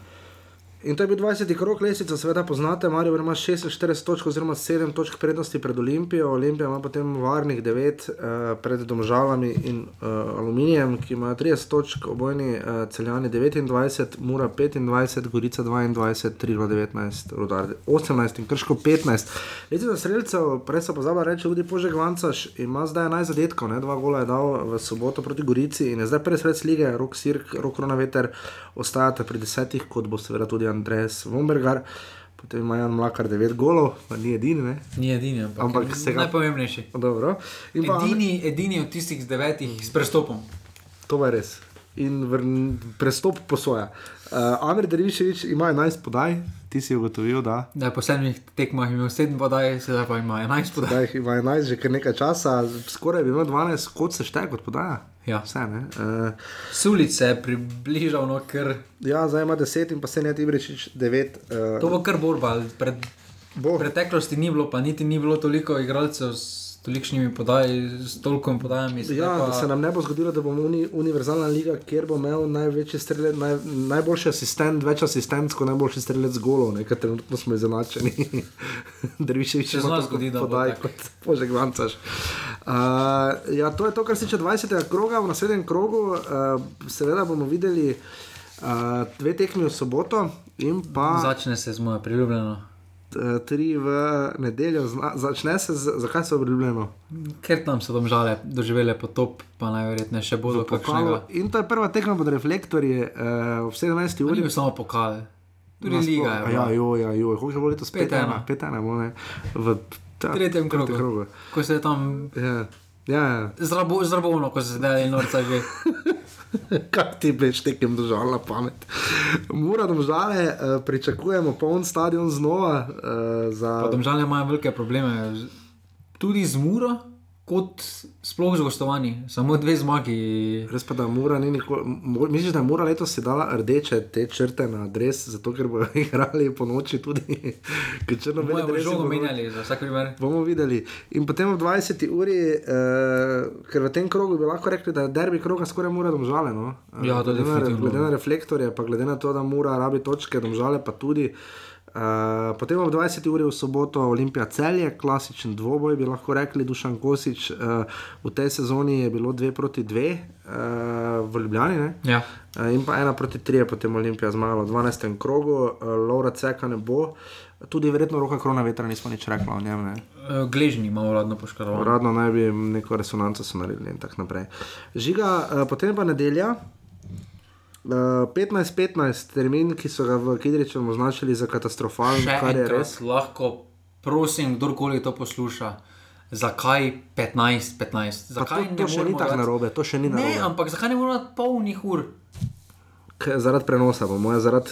In to je bil 20. krok lesice, seveda poznate, Marijo ima 46 točk oziroma 7 točk prednosti pred Olimpijo, Olimpija ima potem varnih 9 uh, pred Domžalami in uh, Aluminijem, ki imajo 30 točk, obojni uh, celjani 29, Mura 25, Gorica 22, Triglo 19, Rudar 18 in Krško 15. Lesica streljcev, prej so pozabila reči, tudi Požek Vancaš ima zdaj 11 zadetkov, ne? dva gola je dal v soboto proti Gorici in je zdaj prvi sred lige, Rok Sirk, Rok Ronaveter, ostajate pri desetih, kot bo seveda tudi Andres Vombergar. potem ima Jan Mlakar 9 golov, pa ni edini. Ne? Ni edini, ampak, Ampak se ga- najpomembnejši. Dobro. In pa Edini, edini od tistih z devetih s prestopom. To je res. In vrn, prestop posoja. Uh, Amir Deriviševič ima 11 podaj, ti si ugotovil, da. Da po sedmih tekmah imel 7 podaj, sedaj pa ima 11 podaj. Da jih ima 11 že kar nekaj časa, skoraj bi imel 12, kot se šteje kot podaja. Ja. Vse, ne. Uh, Sulic se je približal, no, ker ja, zdaj ima 10 in pa se ne ti reči 9. Uh, to bo kar borba. Pred, bo. preteklosti ni bilo, pa niti ni bilo toliko igralcev s tolikšnimi podaji, s toliko podajami. Ja, pa, da se nam ne bo zgodilo, da bomo uni, univerzalna liga, kjer bo imel največji strelec, naj, najboljši asistent, več asistentsko, najboljši strelec golov, nekaj trenutno smo izenačeni. Drviševič Se zna zgodi, da podaj kot požeg vancaš. Uh, ja, to je to, kar se tiče 20. kroga, v naslednjem krogu. Uh, seveda bomo videli uh, dve tekmi v soboto in pa Začne se z mojo priljubljeno. Uh, tri v nedeljo. Zna, začne se, z, zakaj so priljubljeno? Ker tam so domžale doživele potop, pa najverjetneje še bodo kakšnega. In to je prva tekma pod reflektorji uh, ob 17. Ni uri. bil samo pokal, tudi Nasploh. liga. je Ja, jo, ja, jo. Koliko bo letos? 5:1. 5-1. 5-1 bo, ne. V ta- tretjem krogu. krogu. Ko se je tam Ja, ja. ja. zrabo, zrabovno, ko se zdaj norca že. Kaj ti veš, tekem držala pamet. Mora domžale, uh, pričakujemo poln stadion znova. Uh, za... Pa domžale imajo velike probleme, tudi z Muro, kot sploh z gostovanji, samo dve zmagi. Res pa, da Mura ni nikoli. Misliš, da je Mura letos si dala rdeče te črte na adres, zato ker bodo igrali po noči tudi. Ker črno-beli Bomo dresi žogo menjali, za vsak primer. Bomo videli. In potem ob 20. uri, uh, ker v tem krogu bi lahko rekli, da je derbi kroga skoraj mora domžale. No? Eh, Ja, glede, na, glede na reflektorje, pa glede na to, da mora rabi točke, domžale pa tudi. Uh, potem ob 20. uri v soboto Olimpija celje, klasičen dvoboj, bi lahko rekli, Dušan Kosič. Uh, v tej sezoni je bilo 2 proti 2 uh, v Ljubljani. Ne? Ja. Uh, in pa ena proti 3 je potem Olimpija zmagala v 12. krogu, uh, Laura Ceka ne bo. Tudi verjetno roka krona vetra, nismo nič rekli o njem. Ne? Eh, Gležni ima uradno poškodovan. Uradno naj bi neko resonanco so naredili in tako naprej. Žiga, uh, potem pa nedelja. Uh, 15-15 termin, ki so ga v Kidriču označili za katastrofalen, Še kar je res. lahko, prosim, kdorkoli to posluša, zakaj 15-15? Pa Zakaj to, to še ni tako narobe, to še ni Ne, narobe. ampak zakaj ne moramo polnih ur? Zaradi prenosa, po mojem, zaradi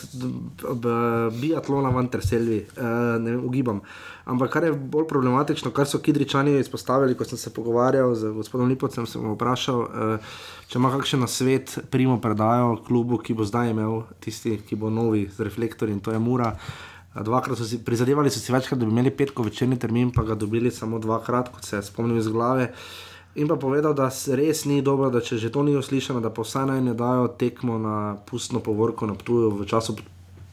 biatlona v Anterselvi, uh, ne vem, ugibam. Ampak kar je bolj problematično, kar so Kidričani izpostavili, ko sem se pogovarjal z gospodom Lipovcem, sem ga vprašal, uh, če ima kakšen nasvet, primo predajo klubu, ki bo zdaj imel tisti, ki bo novi z reflektorji in to je Mura. Eh, Dvakrat so si prizadevali, so si večkrat, da bi imeli petko večerni termin, pa ga dobili samo dvakrat, kot se spomnim iz glave. In pa povedal, da res ni dobro, da če že to ni uslišano, da pa vsaj naj ne dajo tekmo na pustno povorko na Ptuju v času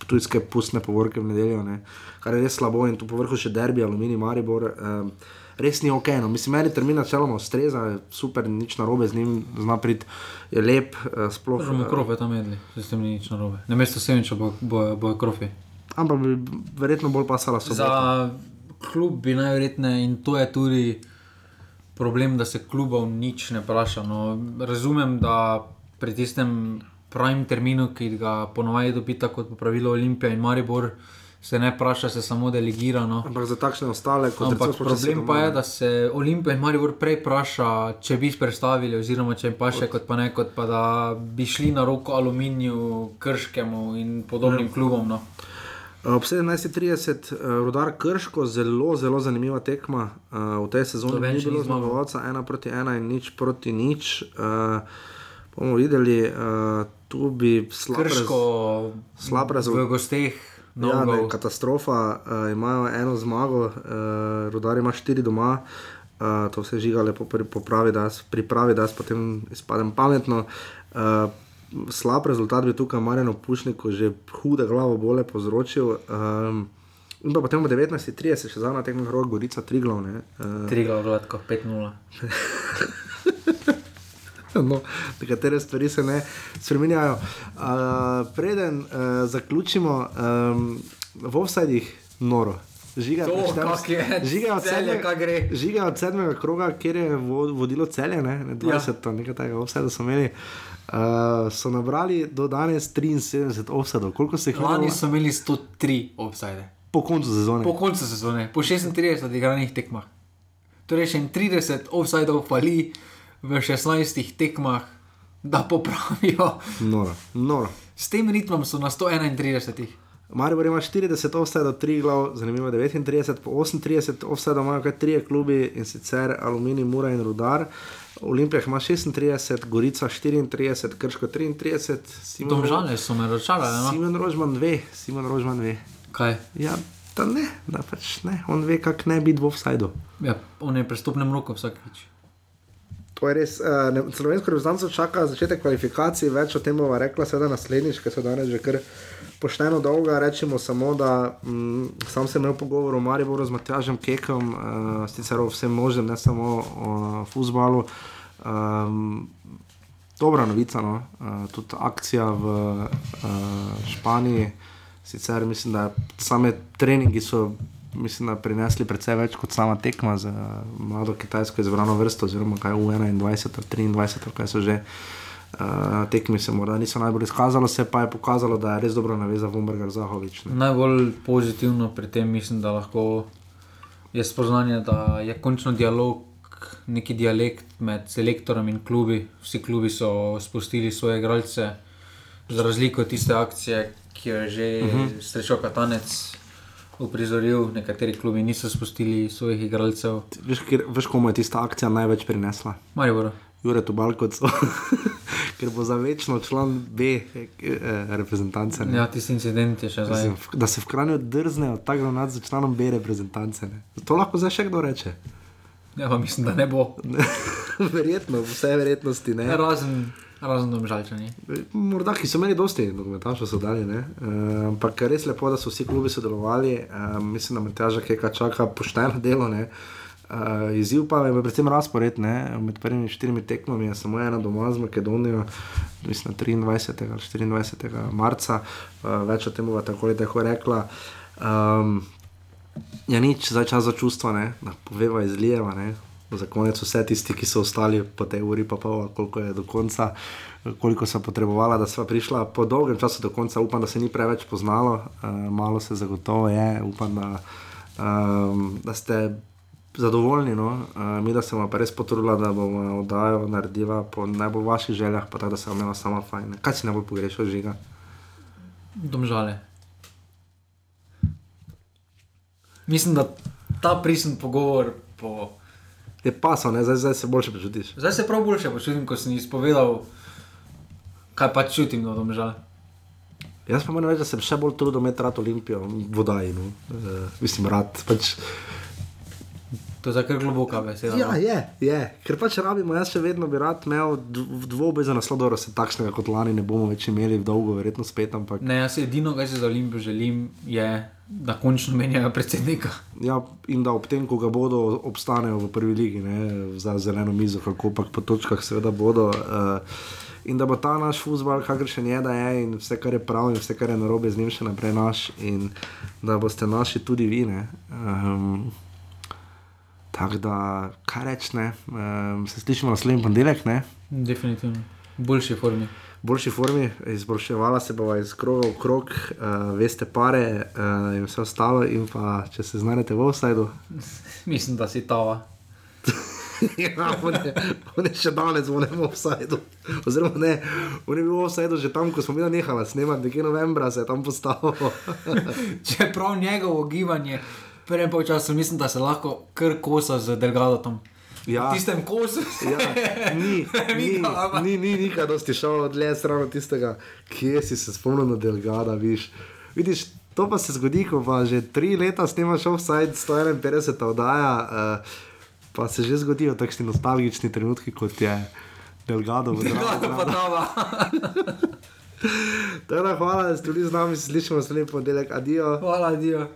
tujske pustne povorke v nedeljo, ne? kar je res slabo in tu povrhu še derbi, aluminij, maribor. Um, Res ni ok, no. mislim, meni termin načeloma ustreza, super, nič narobe z njim, zna priti, je lep, eh, sploh. Možemo eh, krofe tam jedli, s tem ni nič narobe. Na mesto Sevinča bo, bo, bo krofi. Ampak bi verjetno bolj pasala sobota. Za klub bi najverjetneje, in to je tudi problem, da se klubov nič ne vpraša. No, razumem, da pri tistem pravem terminu, ki ga ponovadi dobita kot po pravilu Olimpija in Maribor, se ne vpraša, se samo delegira. No. Ampak za takšne ostale, kot Ampak recimo, problem pa je, da se Olimpija in Maribor prej vpraša, če bi predstavili, oziroma če jim pa še kot pa ne, kot pa da bi šli na roko aluminiju, krškemu in podobnim Ja. klubom. No. Ob 17:30 uh, rodar Krško, zelo, zelo zanimiva tekma. Uh, v tej sezoni ni bilo zmagovalca, ena proti ena in nič proti nič. Uh, bomo videli, tu bi slab, Krško slab v rezultat. gosteh. Ja, No ne, gol. katastrofa, uh, imajo eno zmago, uh, rodar ima štiri doma. Uh, to vse žiga lepo pri- popravi, da jaz pripravi, da jaz potem izpadem pametno. Uh, slab rezultat bi tukaj Marjano Pušniku že hude glavo bole povzročil. Um, in pa potem v 19.30 še zadnja tekma Hrod Gorica Triglav. ne, Uh, Tri glavno, 5-0. no, nekatere stvari se ne spremenjajo. Uh, preden uh, zaključimo, um, v offsajdih noro. Žiga, To, je, žiga od Celje, gre. žiga od sedmega kroga, kjer je vo- vodilo celje, ne, ne 20, ja. nekaj takega offsajda so imeli. Uh, so nabrali do danes 73 offsajdov. Koliko se jih Lani videlo? so imeli 103 offside. Po koncu sezone. Po koncu sezone, po 36 odigranih tekmah. Torej, še 30 offsajdov fali v 16 tekmah, da popravijo. Noro, noro. S tem ritmom so na 131. Maribor ima 40 offsajdov, 3 glav, zanimivo 39, po 38 offsajdov imajo kar 3 klubi in sicer Aluminij, Mura in Rudar. Olimpija ima 36, Gorica 34, Krško 33. Simon Domžale so me računali. No? Simon Rožman ve, Simon Rožman ve. Kaj? Ja, da ne, da pač ne, on ve, kak ne biti v offsajdu. Ja, on je prestopnem roku vsakeč. To je res. Uh, ne, slovensko reprezentanco čaka začetek kvalifikacij, več o tem bova rekla, seveda naslednjič, ker so danes že kar pošteno dolga. Rečemo samo, da mm, sam sem imel pogovor o Mariboru z Matjažem Kekom, uh, sicer o vsem možnem, ne samo o futbalu. Um, dobra novica, no? uh, tudi akcija v uh, Španiji. Sicer mislim, da same treningi so mislim, da prinesli precej več kot sama tekma za mlado kitajsko izbrano vrsto, oziroma kaj v 21, 23, kaj so že. Uh, tekmi se morda niso najbolj izkazalo, se pa je pokazalo, da je res dobro navezal Vomberger Zahovič. Ne. Najbolj pozitivno pri tem mislim, da lahko je spoznanje, da je končno dialog, neki dialekt med selektorom in klubi. Vsi klubi so spustili svoje igralce, za razliko od tiste akcije, ki jo je že uh -huh. srečal Katanec. Uprizoril, nekateri klubi niso spustili svojih igralcev. Veš, kjer, veš komu je tista akcija največ prinesla? Maribor. Jure Tubalkovcu, ker bo za večno član B eh, reprezentance. Ne? Ja, tisti incident je še zdaj. Da se v Kranju drznejo tako ravnati za članom B reprezentance. Ne? To lahko zdaj še kdo reče. Ja, pa mislim, da ne bo. Verjetno, vse verjetnosti ne. Razen, razen domžalčani. Morda, ki so imeli dosti nogometašov, so dali. ne. Eh, Ampak uh, res lepo, da so vsi klubi sodelovali. Uh, mislim, da me teža, kaj čaka pošteno delo. Ne. Uh, izziv pa je predvsem razpored. Ne. Med prvimi štirimi tekmami je samo ena doma z Makedonijo, mislim, 23. ali 24. marca, uh, več o tem bo tako ali tako rekla. Um, ja, nič, zdaj čas za čustva, ne. poveva izlijeva. Ne. Za konec vse tisti, ki so ostali po tej uri, pa pol, koliko je do konca, koliko so potrebovala, da sva prišla po dolgem času do konca. Upam, da se ni preveč poznalo, uh, malo se zagotovo je, upam, da, um, da ste zadovoljni. No? Uh, mi, da se vam res potrudila, da bomo oddajo naredila po najbolj vaših željah, pa tako, da se vam imela sama fajn. Kaj si najbolj pogrešal, žiga? Domžale. Mislim, da ta prisen pogovor po. Je pasal, zdaj, zdaj se boljše počutiš. Zdaj se prav boljše počutim, ko sem izpovedal, kaj pač čutim do domžal. Jaz pa moram reči, da sem še bolj trudil imeti rad Olimpijo, vodaj. No. Uh, mislim, rad. Pač, To je za kar globoka beseda. Ja, no. je, je. Ker pač rabimo, jaz še vedno bi rad imel dvoboj za naslov, da se takšnega kot lani ne bomo več imeli dolgo, verjetno spet. Ampak... Ne, jaz edino, kar si za Olimpijo želim, je, da končno menjajo predsednika. Ja, in da ob tem, ko ga bodo, obstanejo v prvi ligi, ne, za zeleno mizo, kako pač po točkah seveda bodo. Uh, In da bo ta naš futbol, kakršen je, da je, in vse, kar je prav, in vse, kar je narobe, z njim še naprej naš, in da boste naši tudi vi. Um, Tako da, kaj rečne, um, se slišimo naslednji ponedeljek. Definitivno, v boljši formi. V boljši formi, izboljševala se bo iz kroga v krog, uh, veste, pare uh, in vse ostalo. In pa, če se znajdete v offsajdu. Mislim, da si tava. ja, on je, on je še danes v enem offsajdu. Oziroma, ne, on je bil v offsajdu že tam, ko smo mi nehali snemati, nekje novembra se je tam postavil. Čeprav njegovo gibanje prvem času mislim, da se lahko kar kosa z Delgadom. Ja. V tistem kosu. ja, ni, ni, ni, ni nikaj, da si šel od le stran tistega, kje si se spomnil na Delgada. Viš. Vidiš, to pa se zgodi, ko pa že tri leta snimaš offside 151 oddaja, uh, pa se že zgodijo takšni nostalgični trenutki, kot je Delgado. Delgado pa dava. Teda, hvala, da ste bili z nami, slišimo se lepo, delek, adijo. Hvala, adijo.